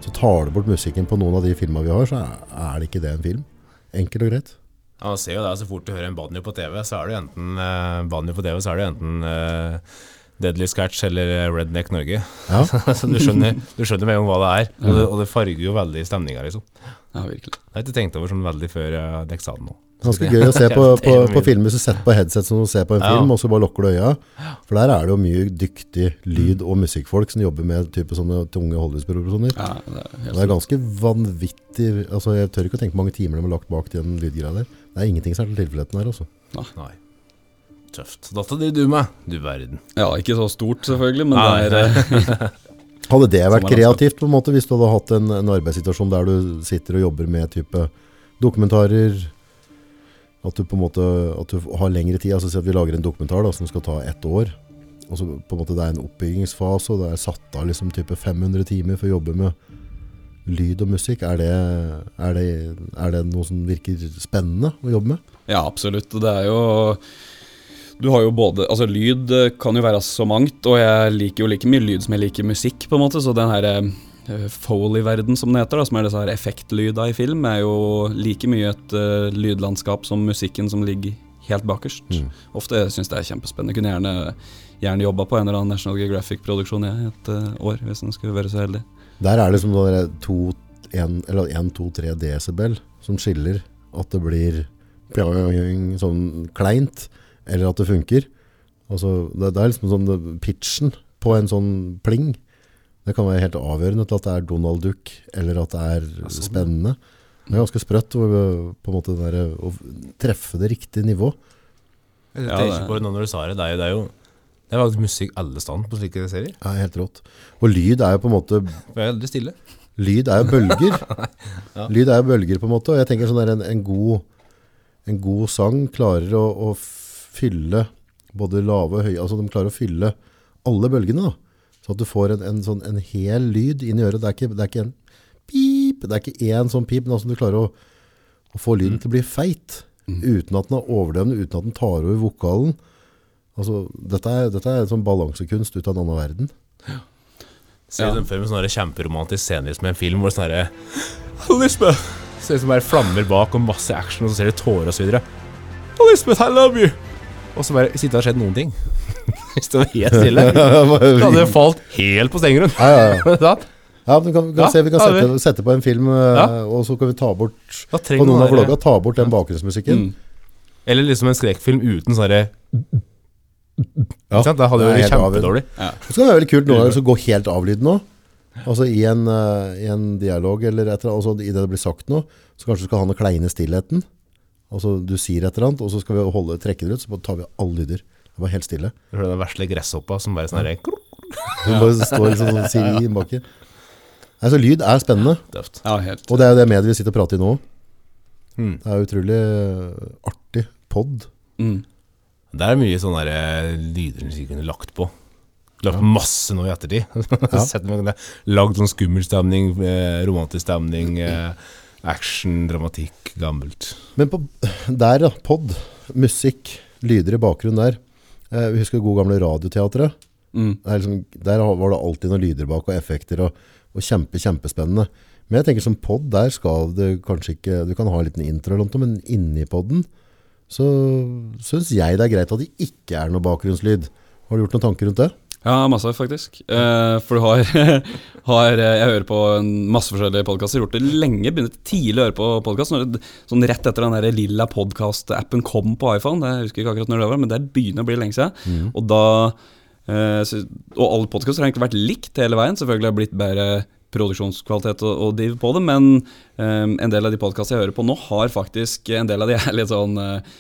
Så tar du bort musikken på noen av de filma vi har, så er, det ikke det en film. Enkelt og greit. Ja, man ser jo det, så fort du hører en banjo på TV, så er det enten eh, banjo på TV, så er det enten eh, Deadly Scratch eller Redneck Norge. Ja. så du skjønner, du skjønner med om hva det er, og det, og det farger jo veldig stemninga, liksom. Ja, virkelig. Det har jeg ikke tenkt over sånn veldig før jeg dekket sa det nå. Ganske gøy å se på, på, på film hvis du setter på headset som du ser på en Ja. film, og så bare lukker du øya. For der er det jo mye dyktig lyd- og musikkfolk som jobber med type sånne tunge Hollywood-produksjoner. Ja, det Det er ganske vanvittig altså Jeg tør ikke å tenke hvor mange timer de har lagt bak den lydgreia der. Det er ingenting som er til her. Altså. Nei. Tøft. Dette driver du med, du verden. Ja, ikke så stort selvfølgelig, men Nei, det er eh, Hadde det vært kreativt på en måte hvis du hadde hatt en, en arbeidssituasjon der du sitter og jobber med type dokumentarer At du på en måte At du har lengre tid. Altså Si at vi lager en dokumentar da, som skal ta ett år. Og så på en måte Det er en oppbyggingsfase, og det er satt av liksom type 500 timer for å jobbe med lyd og musikk. Er det, er det, er det noe som virker spennende å jobbe med? Ja, absolutt. Det er jo Du har jo både Altså, lyd kan jo være så mangt, og jeg liker jo like mye lyd som jeg liker musikk, på en måte. Så den her eh, Foley-verden, som det heter, da, som er disse her effektlyda i film, er jo like mye et uh, lydlandskap som musikken som ligger helt bakerst. Mm. Ofte syns det er kjempespennende. Kunne gjerne, gjerne jobba på en eller annen National Geographic-produksjon i et uh, år, hvis en skulle være så heldig. Der er det liksom der to, en, eller 1-2-3 desibel som skiller at det blir sånn kleint, eller at det funker. Altså, det, det er liksom sånn pitchen på en sånn pling. Det kan være helt avgjørende til at det er Donald Duck, eller at det er sånn, spennende. Det er ganske sprøtt å, på en måte der, å treffe det riktige nivå. Jeg Ja, tenker det- på det nå når du sa det. Det er jo, det er jo det er faktisk musikk alle steder på slike serier. Er helt rått. Og lyd er jo på en måte Det jeg er veldig stille. Lyd er jo bølger. Ja. Lyd er jo bølger på en måte, og jeg tenker sånn der en, en, god, en god sang klarer å, å fylle både lave og høye, altså de klarer å fylle alle bølgene da. Så at du får en, en, sånn, en hel lyd inn i øret. Det er ikke, det er ikke en pip, det er ikke en sånn pip, men altså du klarer å, å få lyden til å bli feit, uten at den er overdøvende, uten at den tar over vokalen. Altså, dette er, dette er en sånn balansekunst ut av en annen verden. Ser Ja. den for meg sånn kjemperomantisk scenisk med en film hvor det sånn herre Lisbeth! Ser ut som bare flammer bak og masse action, og så ser du tårer videre. Lisbeth, I love you! Og så bare sitter det og skjedd noen ting. Hvis det var helt stille. Da hadde det falt helt på stengrunn. Ja, ja, ja. Ja du kan, vi kan Ja, se, vi kan ja, sette, sette på en film, eh, Ja. og så kan vi ta bort på noen av vloggene, ta bort den bakgrunnsmusikken. Mm. Eller liksom en skrekkfilm uten sånn herre Ja, Ikke sant? Da hadde det helt vært kjempedårlig. Ja. Så kan det være veldig kult noen ganger å gå helt av lyden nå. Altså i en, eh, i en dialog eller et eller annet, altså i det det blir sagt noe, så kanskje du skal ha noe kleine stillheten. Altså du sier et eller annet, og så skal vi holde, trekke det ut, så tar vi alle lyder. Det var helt stille. Du hører Den vesle gresshoppa som bare sånn herre Du bare står liksom sånn sier i baki. Altså, lyd er spennende, Døft. Ja, helt. og det er jo det mediet vi sitter og prater i nå. Mm. Det er utrolig eh, artig podd. Mm. Det er mye sånne der, eh, lyder som vi kunne lagt på. Lagt masse nå i ettertid. ja. Lagd sånn skummel stemning, eh, romantisk stemning, action, dramatikk, gammelt. Men på, der da, podd, musikk, lyder i bakgrunnen der. Eh, vi husker det gode gamle radioteatret. Mm. Det er liksom, der var det alltid noen lyder bak og effekter og, og kjempe, kjempespennende. Men jeg tenker som podd, der skal det kanskje ikke, du kan ha en liten intro eller noe, men inni podden så synes jeg det er greit at det ikke er noe bakgrunnslyd. Har du gjort noen tanker rundt det? Ja, masse faktisk. Eh, for du har, har eh, Jeg hører på en masse forskjellige podkaster. Gjort det lenge. Begynte tidlig å høre på podkast. Sånn rett etter den der lilla podkast-appen kom på iPhone. Jeg husker ikke akkurat når det var, men det begynner å bli lenge siden. Og da Uh, så, Og alle podkaster har egentlig vært likt hele veien. Selvfølgelig har det blitt bedre produksjonskvalitet å, å drive på det, men um, en del av de podkastene jeg hører på nå, har faktisk En del av de er litt sånn eh,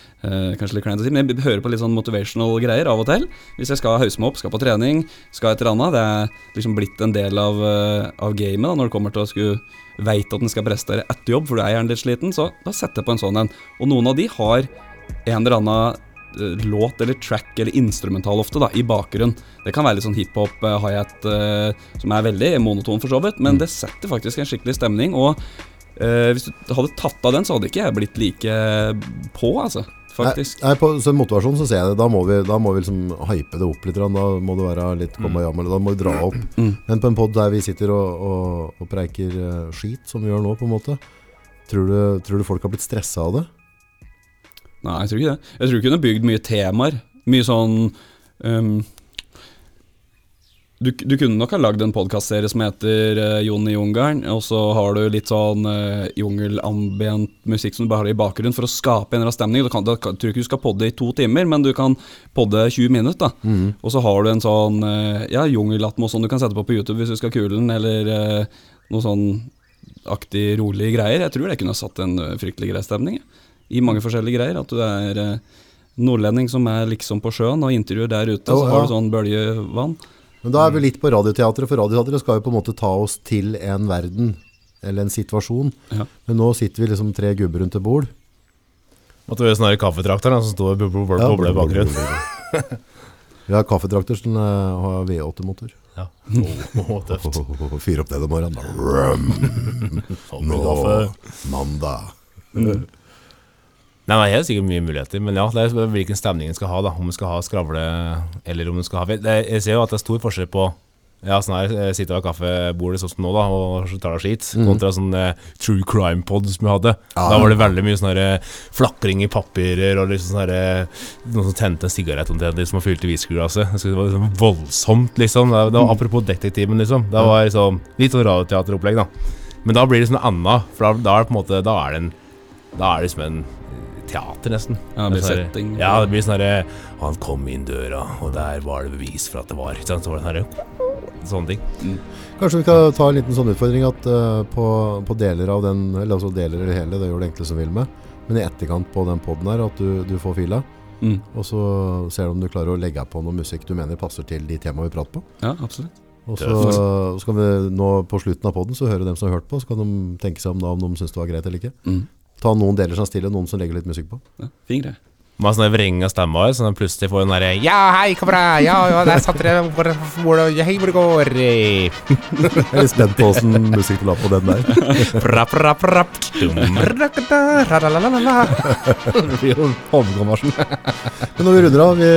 Kanskje litt kleint men jeg hører på litt sånn motivational greier av og til. Hvis jeg skal hause meg opp, skal på trening, skal et eller annet. Det er liksom blitt en del av, uh, av gamet da, når det kommer til å skulle Veit at en skal prestere etter jobb, for du er gjerne litt sliten, så da setter jeg på en sånn en. Og noen av de har en eller annen låt eller track eller instrumental ofte da, i bakgrunnen. Det kan være litt sånn hiphop, uh, hi-hat, eh, som er veldig monoton for så vidt, men det setter faktisk en skikkelig stemning. Og uh, hvis du hadde tatt av den, så hadde ikke jeg blitt like på, altså. Faktisk. Nei, nei, på så motivasjon så ser jeg det. Da må vi, da må vi liksom hype det opp litt. Da må det være litt kom og jam, eller da må vi dra opp. Mm. Men på en podd der vi sitter og, og, og preiker eh, skit, som vi gjør nå, på en måte, tror du, tror du folk har blitt stressa av det? Nei, jeg tror ikke det. Jeg tror du kunne bygd mye temaer. Mye sånn um, du, du kunne nok ha lagd en podkastserie som heter uh, Jon i jungelen, og så har du litt sånn uh, jungelambient musikk som du bare har i bakgrunnen for å skape en eller annen stemning. Du kan, da tror ikke du skal podde i to timer, men du kan podde 20 minutter. da. Og så har du en sånn uh, ja, jungelatmos som du kan sette på på YouTube hvis du skal kule den, eller uh, noe sånn aktig, rolig greier. Jeg tror det kunne ha satt en fryktelig grei stemning. jeg i mange forskjellige greier. At du er eh, nordlending som er liksom på sjøen, og intervjuer der ute, Jo, så har du sånn bølgevann. Men da er vi litt på radioteatret, for radioteatret skal jo på en måte ta oss til en verden, eller en situasjon. Ja. Men nå sitter vi liksom tre gubber rundt et bord. Måtte være sånn kaffetrakter da, som står og bobler Ja, i bakgrunnen. Vi har kaffetrakter som eh, har V8-motor. Ja. Åh, tøft. Fyr opp det om morgenen. Rum. Nå kaffe. mandag. Nei, det er sikkert mye muligheter, men ja, det er hvilken stemning en skal ha. da Om en skal ha skravle, eller om en skal ha Jeg ser jo at det er stor forskjell på ja, sånn her, eh, sitte ved kaffebordet sånn som nå, da og så tar det skit, kontra sånn eh, true crime-pod som vi hadde. Ja. Da var det veldig mye sånn her, eh, flakring i papirer, og liksom sånn her, eh, noen som tente en sigarett omtrent, som var fylt i whiskyglasset. Det var liksom voldsomt, liksom. Det, det var Apropos Detektiven, liksom. Det var liksom litt sånn radioteateropplegg, da. Men da blir det sånn anna, for da, da er det på en måte Da er det en Da er det liksom en teater, nesten. Ja, det blir Sånn setting. Ja, det blir sånn herre Han kom inn døra, og der var det bevis for at det var? Så var det sånn herre Sånne ting. Kanskje vi skal ta en liten sånn utfordring at uh, på, på deler av den, eller altså deler eller hele, det gjør det enkle som vil med, men i etterkant på den podden her, at du, du får fila, Mm. og så ser du om du klarer å legge på noe musikk du mener passer til de temaene vi prater på. Ja, absolutt. Og så, så kan vi nå på slutten av podden så høre dem som har hørt på, så kan de tenke seg om da om de syns det var greit eller ikke. Mm. Ta noen deler som er stille, noen som legger litt musikk på. Ja, fin greie. Med sånne vrenga stemmer, så han plutselig får hun derre Ja, hei, kamera! Ja, ja, der satt dere hvor, hvor, Hei, hvor det går? Jeg er litt spent på åssen musikk du la på den der. Rapp, rapp, rapp. Dum, rakata, ralalalala. Det blir jo hovedkommarsjen. Men når vi runder av, vi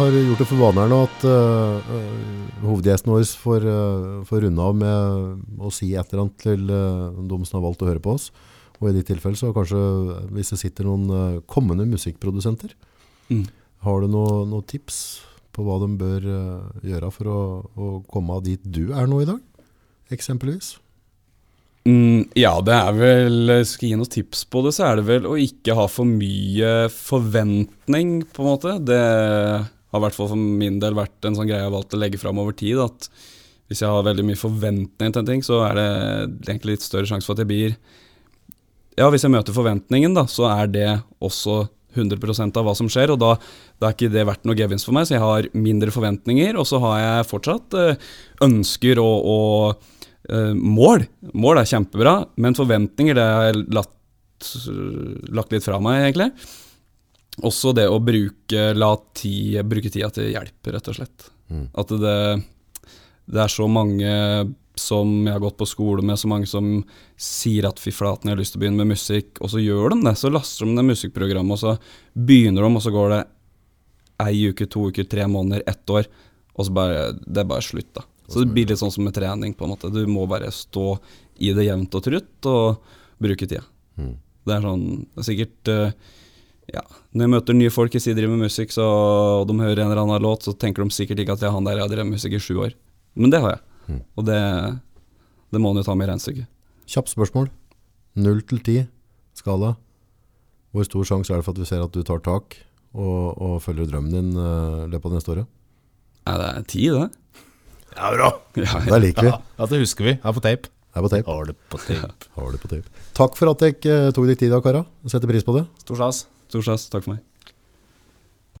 har gjort det for vane her nå at uh, hovedgjesten vår får, uh, får runde av med å si et eller annet til uh, de som har valgt å høre på oss. Og i ditt tilfelle så kanskje hvis det sitter noen uh, kommende musikkprodusenter, Mm. har du noen noe tips på hva de bør uh, gjøre for å, å komme av dit du er nå i dag, eksempelvis? Mm, ja, det er vel Skal jeg gi noen tips på det, så er det vel å ikke ha for mye forventning, på en måte. Det har i hvert fall for min del vært en sånn greie jeg har valgt å legge fram over tid. At hvis jeg har veldig mye forventning til en ting, så er det egentlig litt større sjanse for at jeg blir Ja, hvis jeg møter forventningen, da, så er det også 100% av hva som skjer, og da, da er ikke det verdt noe gevinst for meg, så jeg har mindre forventninger, og så har jeg fortsatt eh, ønsker og, og eh, mål. Mål er kjempebra, men forventninger det har jeg latt, lagt litt fra meg, egentlig. Også det å bruke, la tid, bruke tida til hjelp, rett og slett. Mm. At det, det er så mange som jeg har gått på skole med, så mange som sier at fy flaten, jeg har lyst til å begynne med musikk, og så gjør de det. Så laster de det musikkprogrammet, og så begynner de, og så går det ei uke, to uker, tre måneder, ett år, og så bare Det er bare slutt, da. Så det blir litt sånn som med trening, på en måte. Du må bare stå i det jevnt og trutt og bruke tida. Mm. Det er sånn det er sikkert eh, ja, Når jeg møter nye folk sier driver med musikk, så, og de hører en eller annen låt, så tenker de sikkert ikke at jeg er han der jeg har drevet musikk i sju år. Men det har jeg. Mm. Og det, det må man jo ta med i regnestykket. Kjapt spørsmål. Null til ti skala. Hvor stor sjanse er det for at vi ser at du tar tak og, og følger drømmen din uh, løpet av neste året? Ja, det er ti, det. Ja, bra. Ja, Det liker vi. Ja, ja, det husker vi. Her på tape. Her på tape. Har det på tape. Har det på tape. Takk for at dere uh, tok dere tid, da, kara. Setter pris på det. Stor stas. Stor stas. Takk for meg.